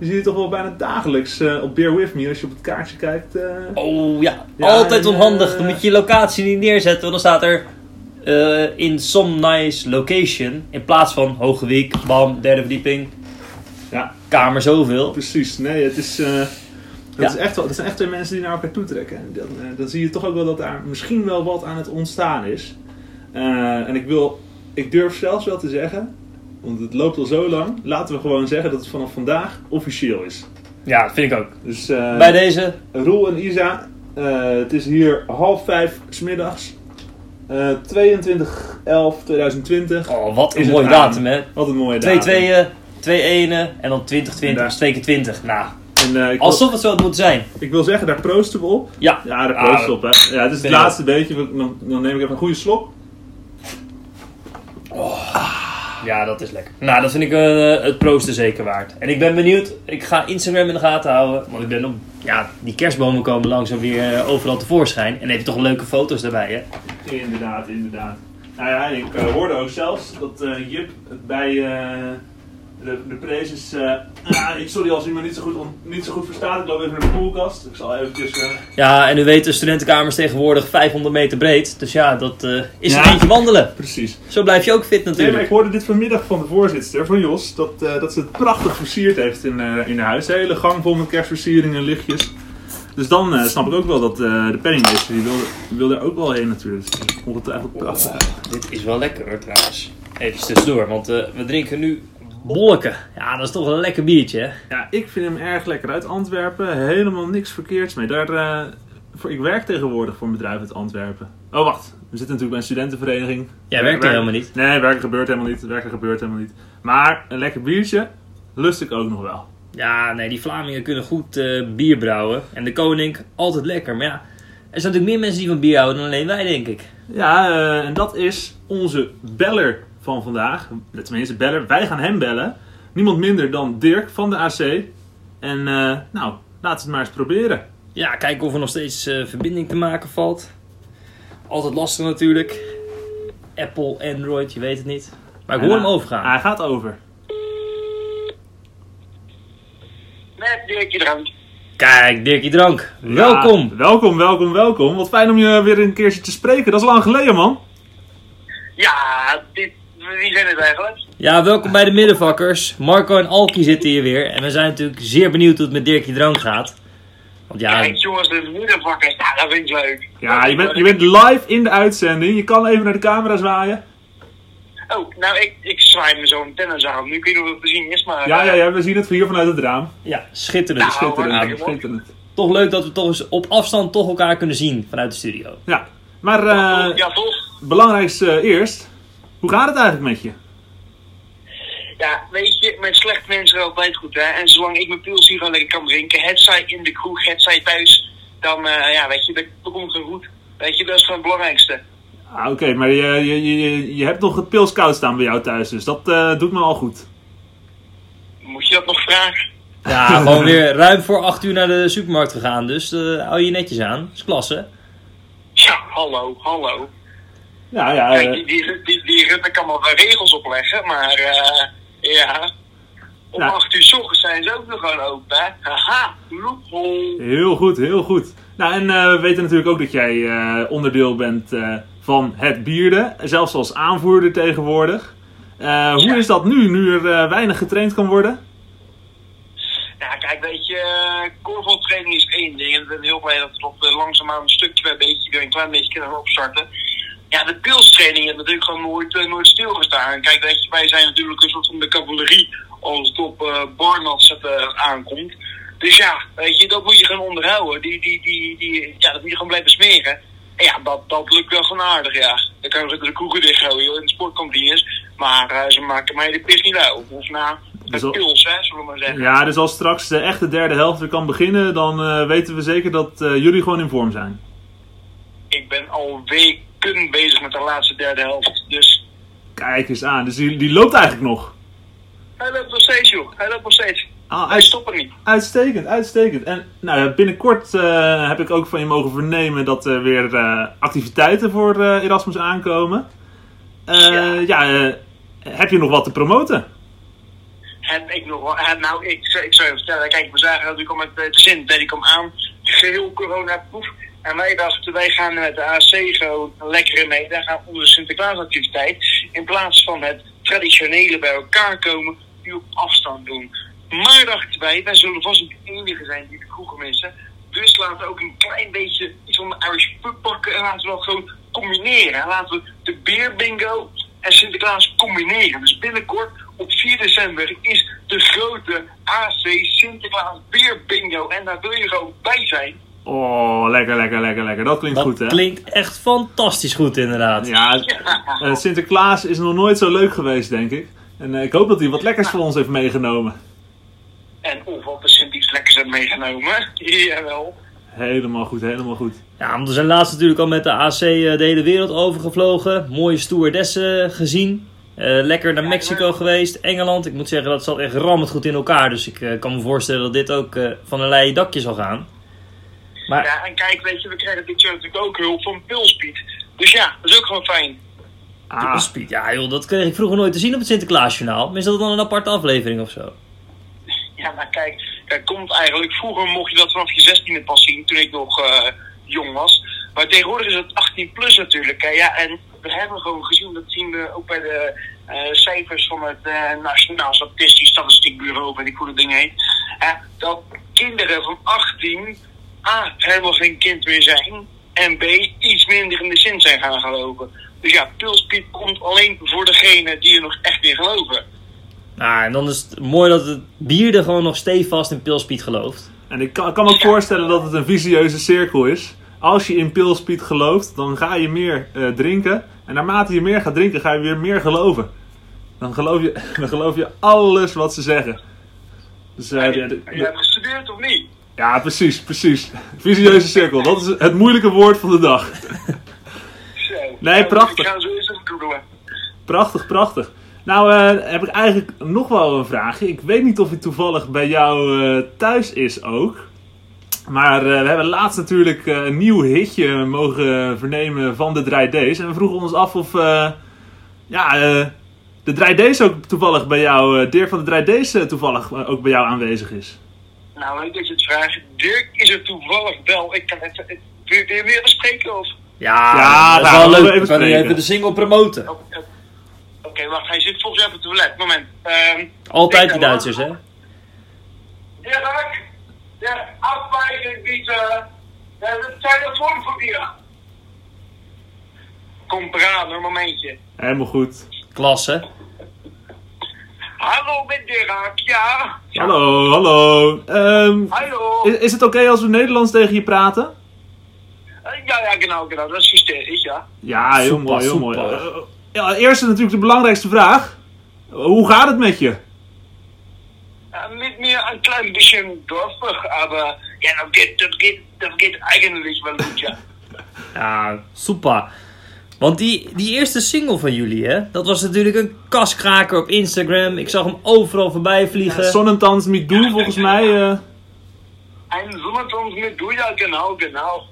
die zie je toch wel bijna dagelijks eh, op Bear With Me. Als je op het kaartje kijkt. eh, Oh ja, Ja, altijd en, onhandig. eh, Dan moet je je locatie niet neerzetten, want dan staat er in some nice location. In plaats van Hoge Wiek, bam, derde verdieping, ja, kamer zoveel. precies. Nee, het is, Dat, Ja. is echt, wel- dat zijn echt twee mensen die naar elkaar toe trekken. En dan, dan zie je toch ook wel dat daar misschien wel wat aan het ontstaan is. En ik wil, ik durf zelfs wel te zeggen, want het loopt al zo lang, laten we gewoon zeggen dat het vanaf vandaag officieel is. Ja, dat vind ik ook. Dus eh, Bij deze, Roel en Isa, eh, het is hier half vijf smiddags. Eh 22-11-2020. oh, wat een mooie datum, hè? Wat een mooie Twee datum. tweeën, twee enen en dan 2020 Ja. is twee keer 20. Nou, En, eh, wil, alsof het zo had moeten zijn. ik wil zeggen, daar proosten we op. Ja, Ja, daar Ah, proosten we op. Hè. Ja, het is het laatste beetje. Dan, dan neem ik even een goede slok. Ja, dat is lekker. Nou, dat vind ik eh, het proosten zeker waard. En ik ben benieuwd. Ik ga Instagram in de gaten houden. Want ik ben op... Ja, die kerstbomen komen langzaam weer eh, overal tevoorschijn. En heb je toch leuke foto's daarbij, hè? Inderdaad, inderdaad. Nou ja, ik eh, hoorde ook zelfs dat Jip bij de, de eh ah, ik, sorry als u me niet zo, goed, niet zo goed verstaat. Ik loop even naar de koelkast. Ik zal eventjes... eh, Ja, en u weet, de studentenkamers tegenwoordig 500 meter breed. Dus ja, dat eh, is Ja. een eentje wandelen. precies. Zo blijf je ook fit Nee, maar natuurlijk. ik hoorde dit vanmiddag van de voorzitter, van Jos, dat, eh, dat ze het prachtig versierd heeft in, eh in huis. De hele gang vol met kerstversieringen en lichtjes. Dus dan eh, snap ik ook wel dat eh, de penningmeester, die wilde, wilde er ook wel heen natuurlijk. Dus ongetwijfeld prachtig. Dit is wel lekker hoor, trouwens. Even tussendoor, want eh, we drinken nu bolleken. Ja, dat is toch een lekker biertje, hè? Ja, ik vind hem erg lekker uit Antwerpen. Helemaal niks verkeerds mee. Daar, eh, voor, ik werk tegenwoordig voor een bedrijf uit Antwerpen. Oh, wacht. We zitten natuurlijk bij een studentenvereniging. Jij werkt er helemaal niet. Nee, werken gebeurt helemaal niet. Werken gebeurt helemaal niet. Maar een lekker biertje lust ik ook nog wel. Ja, nee, die Vlamingen kunnen goed eh, bier brouwen. En de koning, altijd lekker. Maar ja, er zijn natuurlijk meer mensen die van bier houden dan alleen wij, denk ik. Ja, eh, en dat is onze beller van vandaag. Tenminste, beller. Wij gaan hem bellen. Niemand minder dan Dirk van de AC. En eh, nou, laten we het maar eens proberen. Ja, kijken of er nog steeds eh, verbinding te maken valt. Altijd lastig natuurlijk. Apple, Android, je weet het niet. Maar ik hoor hem overgaan. Hij gaat over. Met Dirkje Drank. Kijk, Dirkie Drank. Welkom. Welkom, welkom, welkom. Wat fijn om je weer een keertje te spreken. Dat is lang geleden, man. Ja, dit, wie zijn het eigenlijk? Ja, welkom bij de middenvakkers. Marco en Alki zitten hier weer. En we zijn natuurlijk zeer benieuwd hoe het met Dirkie Drank gaat. Want ja, Kijk jongens, de moedervakkers, ja, dat vind ik leuk. Ja, je bent, je bent live in de uitzending. Je kan even naar de camera zwaaien. Oh, nou, ik, ik zwaai me zo'n tennis aan. Nu kun je nog wat te zien is, maar... Ja, eh, ja, ja, we zien het hier vanuit het raam. ja schitterend. Nou, Schitterend. Toch leuk dat we toch eens op afstand toch elkaar kunnen zien vanuit de studio. Ja, maar eh ja, toch? belangrijkste eh, eerst. Hoe gaat het eigenlijk met je? Ja, weet je, met slecht mensen altijd goed, hè. En zolang ik mijn pils hier lekker kan drinken, het zij in de kroeg, het zij thuis, dan, eh, ja, weet je, dat, komt gewoon goed. Weet je, dat is gewoon het belangrijkste. Ah, Oké, maar je, je, je, je hebt nog het pils koud staan bij jou thuis, dus dat eh, doet me al goed. Moet je dat nog vragen? Ja, gewoon weer ruim voor 8 uur naar de supermarkt gegaan. Dus eh, hou je netjes aan. Dat is klasse. Ja, hallo, hallo. Ja, ja. Kijk, eh, die, die, die, die Rutte kan wel regels opleggen, maar eh, ja. Om Nou. 8 uur 's ochtends zijn ze ook nog gewoon open, hè? Haha, loophole. heel goed, heel goed. Nou, en eh, we weten natuurlijk ook dat jij onderdeel bent van het bierde. Zelfs als aanvoerder tegenwoordig. Hoe is dat nu, nu er weinig getraind kan worden? Ja, kijk, weet je, uh, korfbaltraining is één ding. En ik ben heel blij dat we toch langzaamaan een stukje bij beetje weer een klein beetje kunnen opstarten. Ja, de pilstraining heeft natuurlijk gewoon nooit, eh, nooit stilgestaan. Kijk, weet je, wij zijn natuurlijk een soort van de cavalerie als het op uh, aankomt. Dus ja, weet je, dat moet je gewoon onderhouden. Die, die, die, die, ja, dat moet je gewoon blijven smeren. En ja, dat, dat lukt wel gewoon aardig, ja. Dan kan je de koeken dichtgooien in de sportkantines. Maar ze maken mij de pis niet uit. Of nou, Dus al- pils, hè, zullen we maar zeggen. Ja, dus als straks de echte derde helft weer kan beginnen, dan weten we zeker dat jullie gewoon in vorm zijn. Ik ben al weken bezig met de laatste derde helft. Dus Kijk eens aan, dus die, die loopt eigenlijk nog. hij loopt nog steeds, joh. Hij loopt nog steeds. Ah, Hij uit- stopt er niet. uitstekend, uitstekend. En nou, binnenkort eh, heb ik ook van je mogen vernemen dat er weer eh, activiteiten voor eh, Erasmus aankomen. Ja. ja, heb je nog wat te promoten? En ik nog wel, en nou, ik, zou- ik zou je vertellen, kijk, we zagen natuurlijk al met de zin, die kwam aan, geheel coronaproef. En wij dachten, wij gaan met de AC gewoon lekker mee. Daar gaan onze Sinterklaasactiviteit, in plaats van het traditionele bij elkaar komen, nu op afstand doen. Maar dachten wij, wij zullen vast niet de enige zijn die de kroegen missen. Dus laten we ook een klein beetje iets van de Irish pub pakken en laten we dat gewoon combineren. En laten we de beer bingo en Sinterklaas combineren. Dus binnenkort op 4 december is de grote AC Sinterklaas beer bingo. En daar wil je gewoon bij zijn. Oh, lekker, lekker, lekker, lekker. Dat klinkt Dat goed, hè? klinkt echt fantastisch goed inderdaad. Ja, eh, Sinterklaas is nog nooit zo leuk geweest, denk ik. En eh, ik hoop dat hij wat lekkers voor ons heeft meegenomen. En of wat de Sint iets lekkers hebben meegenomen. Jawel. Helemaal goed, helemaal goed. Ja, want we zijn laatst natuurlijk al met de AC eh, de hele wereld overgevlogen. Mooie stewardessen gezien. Eh, lekker naar Mexico geweest, Engeland. Ik moet zeggen, dat zat echt rammend goed in elkaar. Dus ik kan me voorstellen dat dit ook eh, van een leien dakje zal gaan. Maar Ja, en kijk, weet je, we krijgen dit jaar natuurlijk ook hulp van Pilspeed. Dus ja, dat is ook gewoon fijn. Ah, Speed, ja joh, dat kreeg ik vroeger nooit te zien op het Sinterklaasjournaal. Maar is dat dan een aparte aflevering of zo? Ja, maar kijk, dat komt eigenlijk. Vroeger mocht je dat vanaf je 16e pas zien, toen ik nog eh, jong was. Maar tegenwoordig is het 18 plus natuurlijk. Hè. Ja, en we hebben gewoon gezien, dat zien we ook bij de eh, cijfers van het eh, Nationaal Statistisch Statistiekbureau, weet ik hoe dat ding heet. hè, dat kinderen van 18 A helemaal geen kind meer zijn. En B iets minder in de zin zijn gaan geloven. Dus ja, Pulspeed komt alleen voor degene die er nog echt in geloven. Nou, en dan is het mooi dat het bier er gewoon nog stevast in Pilspeed gelooft. en ik kan, ik kan me ook voorstellen dat het een vicieuze cirkel is. Als je in Pilspeed gelooft, dan ga je meer eh, drinken. En naarmate je meer gaat drinken, ga je weer meer geloven. Dan geloof je, dan geloof je alles wat ze zeggen. Dus, eh, de- de- je hebt gestudeerd of niet? Ja, precies, precies. Vicieuze cirkel, dat is het moeilijke woord van de dag. Zo. Nee, prachtig. Ik ga zo eens even. Prachtig, prachtig. Nou, eh, heb ik eigenlijk nog wel een vraagje. Ik weet niet of hij toevallig bij jou eh, thuis is ook. Maar eh, we hebben laatst natuurlijk een nieuw hitje mogen vernemen van de 3D's. En we vroegen ons af of ja, de 3D's ook toevallig bij jou, Dirk van de 3D's eh, toevallig ook bij jou aanwezig is. Nou, leuk dat je het vraagt. Dirk is er toevallig wel. Ik kan even... het- Wil je meer bespreken of... Ja, Ja, dat is nou, wel leuk. even We kunnen spreken. even de single promoten. Oké, wacht. Hij zit volgens mij op het toilet. Moment. Ehm Altijd die Duitsers, hè? Dirk, de afwijking bieden. We hebben een telefoon voor je. Kom praten, een momentje. Helemaal goed. Klasse. Hallo, met Dirk, ja? Hallo, hallo. Ehm, Hallo. is, is het oké als we Nederlands tegen je praten? Eh, Ja, ja, genau, genau. Dat is hysterisch, ja. Ja, heel Super, mooi, heel mooi. Eh, ja, eerst natuurlijk de belangrijkste vraag. Hoe gaat het met je? Äh, mit mir ein klein bisschen dorfig, aber ja, das geht, das geht, das geht eigentlich wel gut, ja. Ja, super. Want die, die eerste single van jullie, hè? Dat was natuurlijk een kaskraker op Instagram. Ik zag hem overal voorbij vliegen. Sonnentans met doel volgens mij. eh. Ein Sommertanz mit du, ja, genau, genau.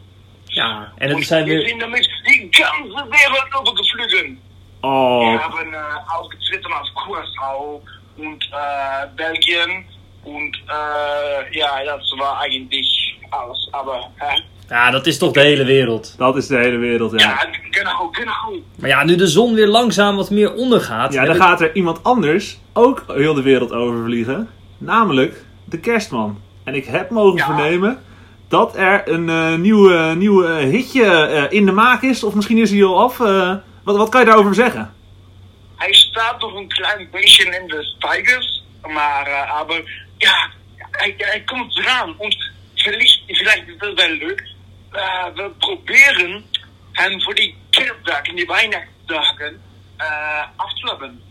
Ja, en het zijn weer... sind damit die ganze Welt übergeflogen. Wir Oh, haben äh, aufgetreten auf Curaçao und äh, Belgien und äh, ja, das war eigentlich alles. Aber äh, Ja, dat is toch de hele wereld. dat is de hele wereld, ja. ja, genau, genau. Maar ja, nu de zon weer langzaam wat meer ondergaat... Ja, dan ik- gaat er iemand anders ook heel de wereld over vliegen. Namelijk de kerstman. En ik heb mogen Ja. vernemen dat er een eh, nieuwe, nieuwe hitje eh, in de maak is. Of misschien is hij al af. Eh, wat, wat kan je daarover zeggen? Hij staat nog een klein beetje in de stijgers, maar, aber ja, hij, hij komt eraan. Und vielleicht, vielleicht ist das wel leuk. Äh, we proberen hem voor die kerstdagen, die Weihnachtsdagen, äh, af te hebben.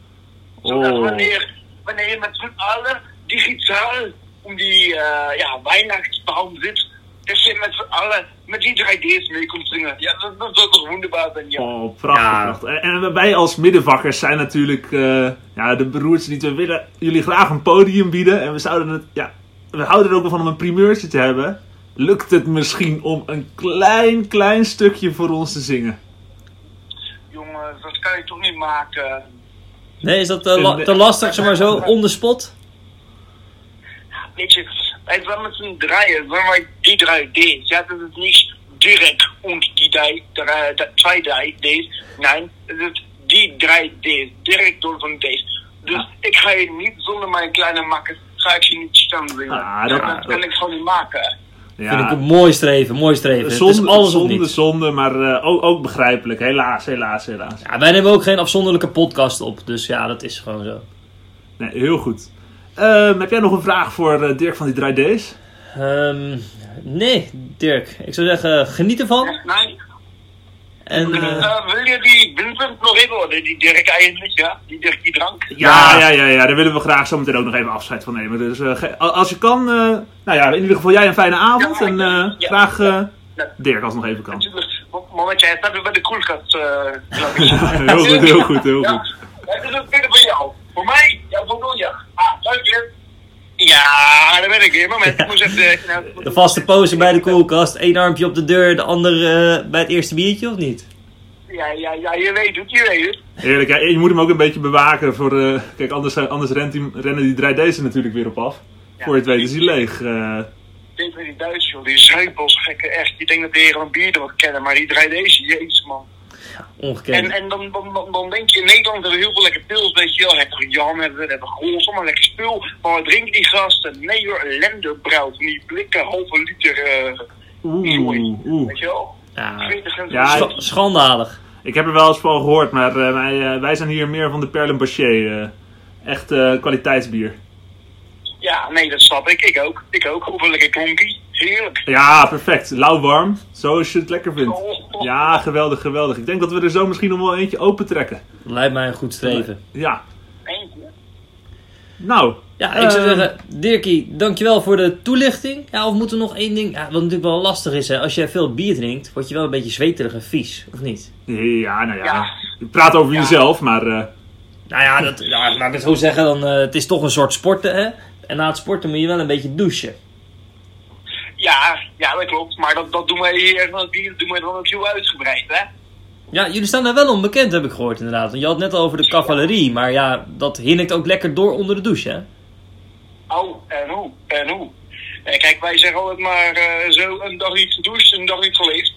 Zodat Oh. wanneer, wanneer je met z'n allen digitaal om die äh, ja, Weihnachtsbaum zit, dat je met z'n allen met die 3D's mee komt zingen. Ja, dat, dat zou toch wonderbaar zijn, ja. Oh, prachtig. Ja. prachtig. En, en wij als middenvakkers zijn natuurlijk eh, ja, de beroerdste niet. We willen jullie graag een podium bieden. En we zouden het, ja, we houden er ook wel van om een primeurtje te hebben. Lukt het misschien om een klein, klein stukje voor ons te zingen? Jongen, dat kan je toch niet maken. Nee, is dat te, la- te lastig, zeg maar zo, on the spot? Weet je, wij waren met drieën, waren wij die drie D's. Ja, dat is niet direct und die drei, drei, de- twee drie D's. Nee, het is die drie D's. Direct door van D's. Dus Ah. ik ga je niet zonder mijn kleine makkers ga ik ze niet staan dwingen. Ah, dat- dat, kan ik gewoon niet maken. Vind ik een mooi streven, mooi streven. Het zonde, is alles of zonde, niets. zonde, maar eh, ook, ook begrijpelijk. Helaas, helaas, helaas. Ja, wij nemen ook geen afzonderlijke podcast op, dus ja, dat is gewoon zo. Nee, heel goed. Ehm, heb jij nog een vraag voor eh, Dirk van die 3D's? Ehm, nee, Dirk. Ik zou zeggen, geniet ervan. Nee. En, eh, Eh, wil je die Vincent nog even worden? Die Dirk eigenlijk, ja? Die Dirk die drank. Ja, ja, ja, ja, daar willen we graag zo meteen ook nog even afscheid van nemen. Dus eh, als je kan, eh, nou ja, in ieder geval jij een fijne avond. Ja, En ja, eh, ja. graag eh, Ja. Dirk als het nog even kan. Momentje, hij staat weer bij de koelkast. heel goed, heel goed, heel Ja, goed. het is ook binnen voor jou. Voor mij, ja, voor Doelja. Ah, dank je. Ja, daar ben ik weer. Moment, ik moest even... nou, de vaste pose bij de koelkast. Eén armpje op de deur, de ander eh, bij het eerste biertje, of niet? Ja, ja, ja, je weet het, je weet het. Heerlijk, ja, je moet hem ook een beetje bewaken voor, eh, kijk, anders, eh, anders rent die, rennen die 3D's er natuurlijk weer op af. Voor je het weet is hij leeg. eh. Ik denk dat die Duitsers, joh, die zuipen als gekke echt. Je denkt dat de heren een bier wat kennen, maar die drie deze, jezus man. Ongekend. En, en dan, dan, dan, dan denk je, in Nederland hebben we heel veel lekker pils, weet je wel. Hebben we Jan, hebben we, hebben we Gols, allemaal lekker spul. Maar wat drinken die gasten? Nee hoor, Lenderbrouw, van die blikken halve liter, eh Oeh, oeh. weet je wel. ja, 20 cent. Ja, scha- schandalig. Ik heb er wel eens van gehoord, maar eh, wij, eh, wij zijn hier meer van de Perlen Bachet. eh. echt eh, kwaliteitsbier. Ja, nee, dat snap ik. Ik ook. Ik ook. Hoeveel lekker klonkie. Heerlijk. Ja, perfect. Lauw warm, zoals je het lekker vindt. Oh. Ja, geweldig, geweldig. Ik denk dat we er zo misschien nog wel eentje open trekken. Lijkt mij een goed streven. Ja, Eentje. nou. Ja, ik zou eh, zeggen, Dirkie, dankjewel voor de toelichting. Ja, of moeten we nog één ding... Ja, wat natuurlijk wel lastig is, hè. Als jij veel bier drinkt, word je wel een beetje zweterig en vies, of niet? Ja, nou ja. Ja. Je praat over Ja. jezelf, maar... eh, Nou ja, dat, ja, laat ik het zo zeggen, dan, eh, het is toch een soort sporten, hè. En na het sporten moet je wel een beetje douchen. Ja, ja, dat klopt. Maar dat, dat doen wij hier het dat doen wij dan ook heel uitgebreid, hè? Ja, jullie staan daar wel onbekend, heb ik gehoord inderdaad. Want je had net al over de cavalerie, maar ja, dat hinnikt ook lekker door onder de douche, hè? Oh, en hoe? En hoe? Eh, kijk, wij zeggen altijd maar eh, zo een dag niet gedoucht, een dag niet geleefd.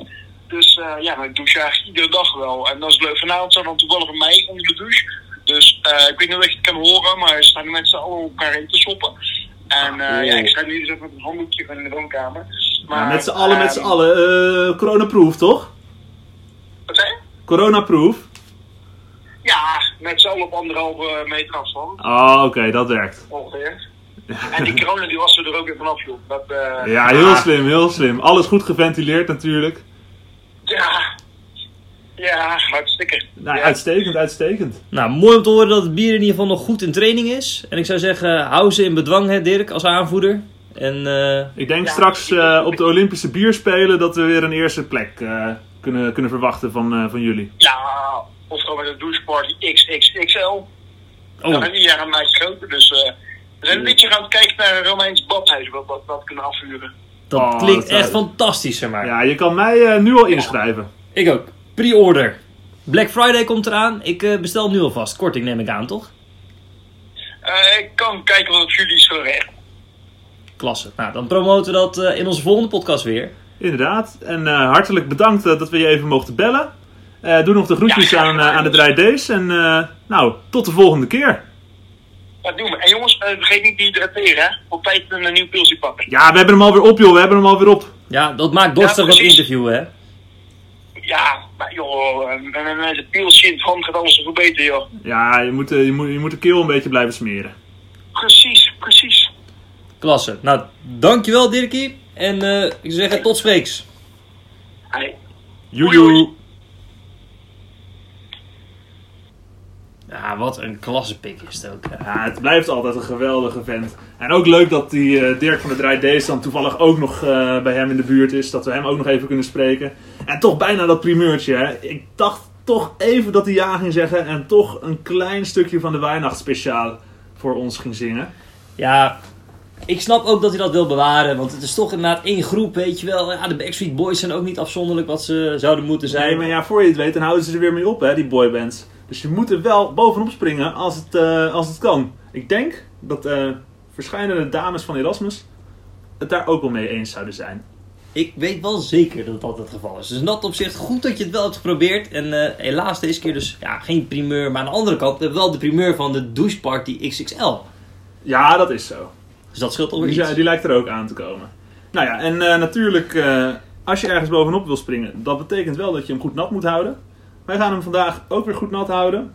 Dus eh, ja, ik douche eigenlijk iedere dag wel. En dat is leuk. Vanavond staat dan toevallig mij onder de douche. Dus ik weet niet of je het kan horen, maar er staan met z'n allen elkaar in te soppen. En eh, Oh. ja, ik sta nu dus even met een handdoekje van in de woonkamer. Maar, ja, met z'n allen, met z'n ehm, allen. eh Corona-proof, toch? Wat zei je? Corona-proof? Ja, met z'n allen op anderhalve meter afstand. Oh, oké, dat werkt. Ongeveer. En die corona die was er ook weer vanaf, joh. Dat, eh, Ja, heel slim, heel slim. Alles goed geventileerd natuurlijk. Ja. Ja, hartstikke. Nou, ja. uitstekend, uitstekend. Nou, mooi om te horen dat het bier in ieder geval nog goed in training is. En ik zou zeggen, hou ze in bedwang, hè, Dirk, als aanvoerder. En eh, Ik denk Ja. straks eh, op de Olympische Bierspelen dat we weer een eerste plek eh, kunnen, kunnen verwachten van, eh, van jullie. Ja, of gewoon met een doucheparty XXXL. oh, Dan heb je jaar een meisje groter. Dus eh, we zijn een beetje gaan kijken naar een Romeins badhuis. Wat wat wat kunnen afhuren. dat Oh, klinkt dat- echt fantastisch, zeg maar. Ja, je kan mij eh, nu al inschrijven. Ik ook. Pre-order. Black Friday komt eraan. Ik eh, bestel nu alvast. Korting neem ik aan, toch? Eh, ik kan kijken wat op jullie is gerecht. Klasse. Nou, dan promoten we dat eh, in onze volgende podcast weer. Inderdaad. En eh, hartelijk bedankt dat we je even mochten bellen. Eh, doe nog de groetjes Ja, aan, aan de 3D's. En eh, nou, tot de volgende keer. Dat doen we. En jongens, vergeet niet te hydrateren. Hè? Op tijd een, nieuw pilsje pakken. Ja, we hebben hem alweer op, joh. We hebben hem alweer op. Ja, dat maakt dorstig Ja, dat precies. interview, hè? Ja, maar joh, eh, met, een pilsje in het hand gaat alles veel beter, joh. Ja, je moet, eh, je, moet, je moet de keel een beetje blijven smeren. Precies, precies. Klasse. Nou, dankjewel Dirkie. En eh, ik zou zeggen, tot spreeks. Hey. Joejoe. Ja, wat een klasse pik is het ook. Ja, het blijft altijd een geweldige vent. En ook leuk dat die eh, Dirk van de 3D's dan toevallig ook nog eh, bij hem in de buurt is. Dat we hem ook nog even kunnen spreken. En toch bijna dat primeurtje. Hè. Ik dacht toch even dat hij ja ging zeggen. En toch een klein stukje van de Weihnachtsspeciaal voor ons ging zingen. Ja, ik snap ook dat hij dat wil bewaren. Want het is toch inderdaad één groep, weet je wel. Ja, de Backstreet Boys zijn ook niet afzonderlijk wat ze zouden moeten zijn. Nee, maar ja, voor je het weet, dan houden ze er weer mee op, hè, die boybands. Dus je moet er wel bovenop springen als het, eh, als het kan. Ik denk dat eh verschillende dames van Erasmus het daar ook wel mee eens zouden zijn. Ik weet wel zeker dat dat het geval is. Dus in dat opzicht goed dat je het wel hebt geprobeerd. En eh, helaas deze keer dus ja, geen primeur. Maar aan de andere kant, we wel de primeur van de doucheparty XXL. Ja, dat is zo. Dus dat scheelt alweer Die, zi- die lijkt er ook aan te komen. Nou ja, en eh, natuurlijk, eh, als je ergens bovenop wil springen, dat betekent wel dat je hem goed nat moet houden. Wij gaan hem vandaag ook weer goed nat houden.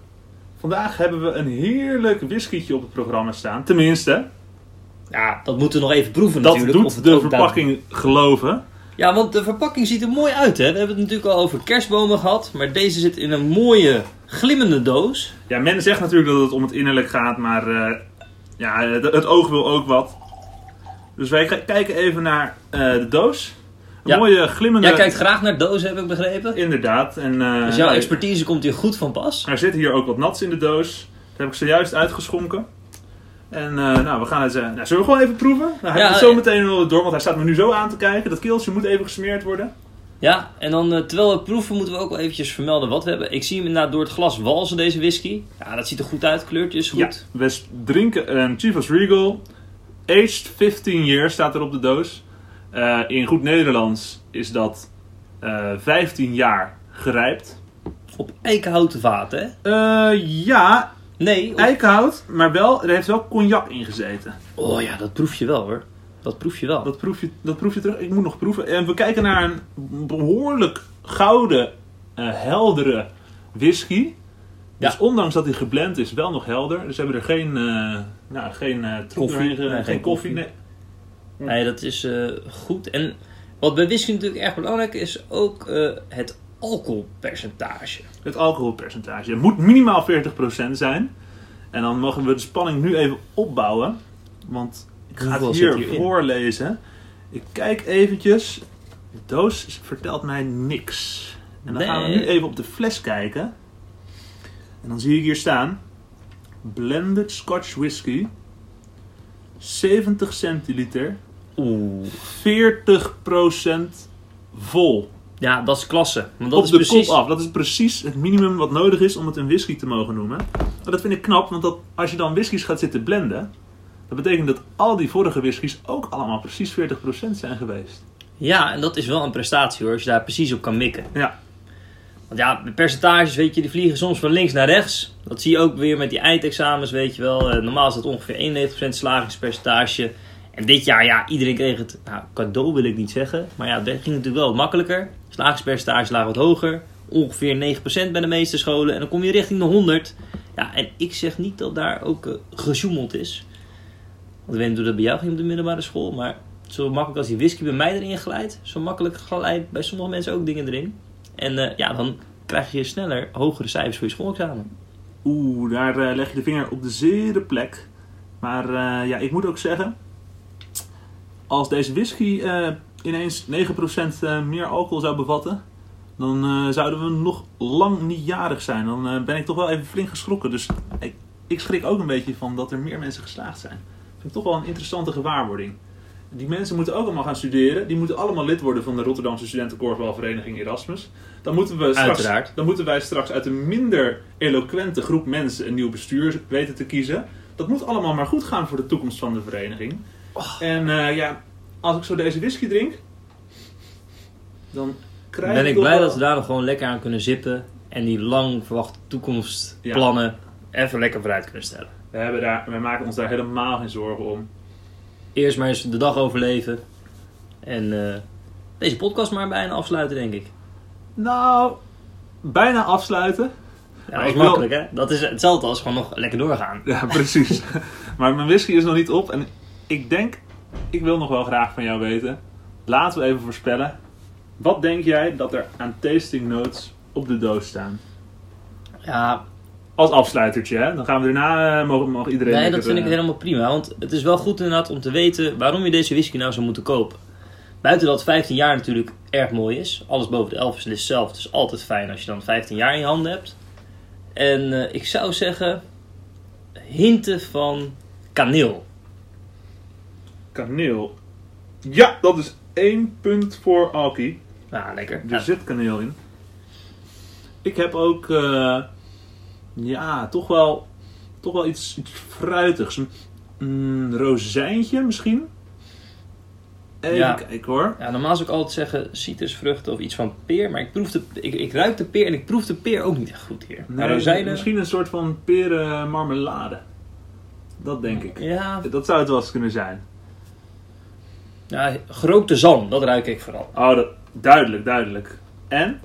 Vandaag hebben we een heerlijk whiskietje op het programma staan. Tenminste, Ja, dat moeten we nog even proeven dat natuurlijk. of doet de verpakking geloven. Ja, want de verpakking ziet er mooi uit, hè. We hebben het natuurlijk al over kerstbomen gehad. Maar deze zit in een mooie, glimmende doos. Ja, men zegt natuurlijk dat het om het innerlijk gaat, maar eh, ja, het, het oog wil ook wat. Dus wij kijken even naar eh, de doos. Een Ja. mooie glimmende... Jij kijkt graag naar dozen, heb ik begrepen. Inderdaad. En, eh, Dus jouw nou, expertise komt hier goed van pas. Er zit hier ook wat nats in de doos. Dat heb ik zojuist uitgeschonken. En eh, nou, we gaan het... eh, nou, zullen we gewoon even proeven? Nou, hij Ja, gaat zo eh, meteen door, want hij staat me nu zo aan te kijken. Dat keeltje moet even gesmeerd worden. Ja, en dan terwijl we proeven moeten we ook wel eventjes vermelden wat we hebben. Ik zie hem inderdaad door het glas walsen, deze whisky. Ja, dat ziet er goed uit, kleurtje is goed. Ja, we drinken een Chivas Regal. Aged 15 years staat er op de doos. In goed Nederlands is dat eh 15 jaar gerijpt. Op eikenhouten vaten, hè? Eh, ja, Nee. eikenhout, maar wel, er heeft wel cognac in gezeten. Oh ja, dat proef je wel hoor. Dat proef je wel. Dat proef je, dat proef je terug. Ik moet nog proeven. En we kijken naar een behoorlijk gouden, eh, heldere whisky. Ja. Dus ondanks dat hij geblend is, wel nog helder. Dus we hebben er geen, eh nou, geen Koffie. Nee, geen geen koffie. Nee. Nee, dat is eh, goed. En wat bij whisky natuurlijk erg belangrijk is, ook het alcoholpercentage. Het alcoholpercentage. Het moet minimaal 40% zijn. En dan mogen we de spanning nu even opbouwen. Want ik ga het hier voorlezen. Ik kijk eventjes. De doos vertelt mij niks. En dan gaan we nu even op de fles kijken. En dan zie ik hier staan. Blended Scotch Whisky. 70 centiliter. Oeh. 40% vol. Ja, dat is klasse. Want dat op is de precies... kop af. Dat is precies het minimum wat nodig is om het een whisky te mogen noemen. Maar dat vind ik knap, want dat, als je dan whiskies gaat zitten blenden, dat betekent dat al die vorige whiskies ook allemaal precies 40% zijn geweest. Ja, en dat is wel een prestatie hoor, als je daar precies op kan mikken. Ja, Want ja, de percentages, weet je, die vliegen soms van links naar rechts. Dat zie je ook weer met die eindexamens, weet je wel. Eh, normaal is dat ongeveer 91% slagingspercentage. En dit jaar, ja, iedereen kreeg het, nou, cadeau wil ik niet zeggen. Maar ja, dat ging natuurlijk wel makkelijker. Slagingspercentage lagen wat hoger. Ongeveer 9% bij de meeste scholen. En dan kom je richting de 100. Ja, en ik zeg niet dat daar ook eh, gesjoemeld is. Want ik weet dat bij jou ging op de middelbare school. Maar zo makkelijk als die whisky bij mij erin glijdt, zo makkelijk glijdt bij sommige mensen ook dingen erin. En eh, ja, dan krijg je sneller hogere cijfers voor je schoolexamen. oeh, daar eh, leg je de vinger op de zere plek. Maar ja, ik moet ook zeggen, als deze whisky ineens 9% eh, meer alcohol zou bevatten, dan eh, zouden we nog lang niet jarig zijn. Dan eh, ben ik toch wel even flink geschrokken. Dus ik, ik schrik ook een beetje van dat er meer mensen geslaagd zijn. Vind ik toch wel een interessante gewaarwording. Die mensen moeten ook allemaal gaan studeren. Die moeten allemaal lid worden van de Rotterdamse Studentenkorfbalvereniging Erasmus. Dan moeten, we straks, Uiteraard. dan moeten wij straks uit een minder eloquente groep mensen een nieuw bestuur weten te kiezen. Dat moet allemaal maar goed gaan voor de toekomst van de vereniging. En eh, ja, als ik zo deze whisky drink, dan krijg ben ik toch blij wel- dat we daar nog gewoon lekker aan kunnen zippen. En die lang verwachte toekomstplannen even lekker vooruit kunnen stellen. We, hebben daar, we maken ons daar helemaal geen zorgen om. Eerst maar eens de dag overleven. En eh, deze podcast maar bijna afsluiten, denk ik. Nou, bijna afsluiten. Ja, dat is ik wil- makkelijk, hè? Dat is hetzelfde als gewoon nog lekker doorgaan. Ja, precies. maar mijn whisky is nog niet op. En ik denk, ik wil nog wel graag van jou weten. Laten we even voorspellen. Wat denk jij dat er aan tasting notes op de doos staan? Ja, Als afsluitertje, hè? Dan gaan we daarna, eh, mogen, mogen iedereen... nee, dat vind ik eh, helemaal prima. Want het is wel goed inderdaad om te weten waarom je deze whisky nou zou moeten kopen. Buiten dat 15 jaar natuurlijk erg mooi is. Alles boven de 11 is list zelf. Het is altijd fijn als je dan 15 jaar in je handen hebt. En eh, ik zou zeggen, hinten van kaneel. Kaneel. Ja, dat is één punt voor Alki. Nou, lekker. Er Ja, zit kaneel in. Ik heb ook, eh, ja, toch wel, toch wel iets, iets fruitigs. Een mm, rozijntje misschien? Even Ja. kijken hoor. ja, normaal zou ik altijd zeggen citrusvruchten of iets van peer. Maar ik, proef de, ik, ik ruik de peer en ik proef de peer ook niet echt goed hier. maar rozijnen, Misschien een soort van perenmarmelade. Dat denk ik. Ja, Dat zou het wel eens kunnen zijn. Ja grote zalm, dat ruik ik vooral. Oh, dat, duidelijk, duidelijk. En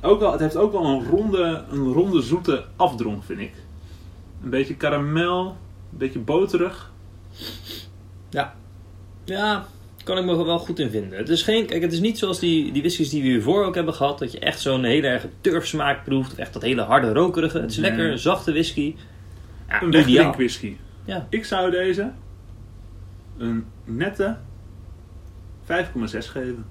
ook wel, het heeft ook wel een ronde, een ronde zoete afdronk, vind ik. Een beetje karamel, een beetje boterig. Ja, kan ik me wel goed in vinden. Het is, geen, kijk, het is niet zoals die, die whiskies die we hiervoor ook hebben gehad. Dat je echt zo'n hele erge turfsmaak proeft. Of echt dat hele harde rokerige. Het is Nee. lekker zachte whisky. Ja, Een ideaal. wegdrinkwhisky. Ja. Ik zou deze een nette 5,6 geven.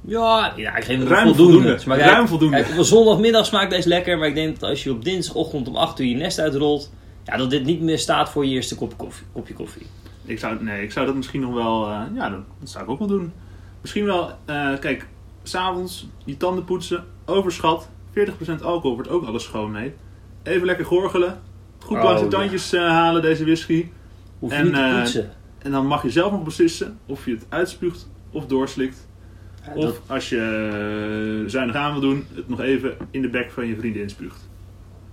Ja, ja, ik geef hem Ruim voldoende. voldoende. Maar Ruim kijk, voldoende. Kijk, op een zondagmiddag smaakt deze lekker. Maar ik denk dat als je op dinsdagochtend om 8 uur je nest uitrolt. Ja, dat dit niet meer staat voor je eerste kop koffie, kopje koffie. Ik zou, nee, ik zou dat misschien nog wel... eh, ja, dat, dat zou ik ook wel doen. Misschien wel, eh, kijk, s'avonds je tanden poetsen, overschat. 40% alcohol wordt ook alles schoon mee. Even lekker gorgelen. Goed Oh, langs de tandjes eh, halen, deze whisky. Hoef je En, niet te poetsen. En dan mag je zelf nog beslissen of je het uitspuugt of doorslikt. Ja, Of dat- als je eh, zuinig aan wil doen, het nog even in de bek van je vriendin spuugt.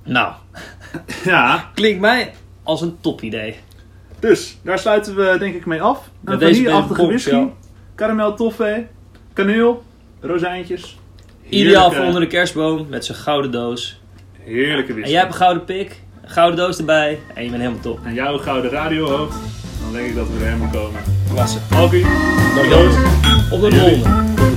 nou, Ja, klinkt mij als een topidee. dus daar sluiten we denk ik mee af. Een Met deze vanilleachtige whisky, ja. karamel toffee, kaneel, rozijntjes. Ideaal voor onder de kerstboom met zijn gouden doos. Heerlijke En whisky. jij hebt een gouden pik, een gouden doos erbij en je bent helemaal top. En jouw gouden radiohoofd, dan denk ik dat we er helemaal komen. Klasse. Alkie, Dankjewel. Op de volgende.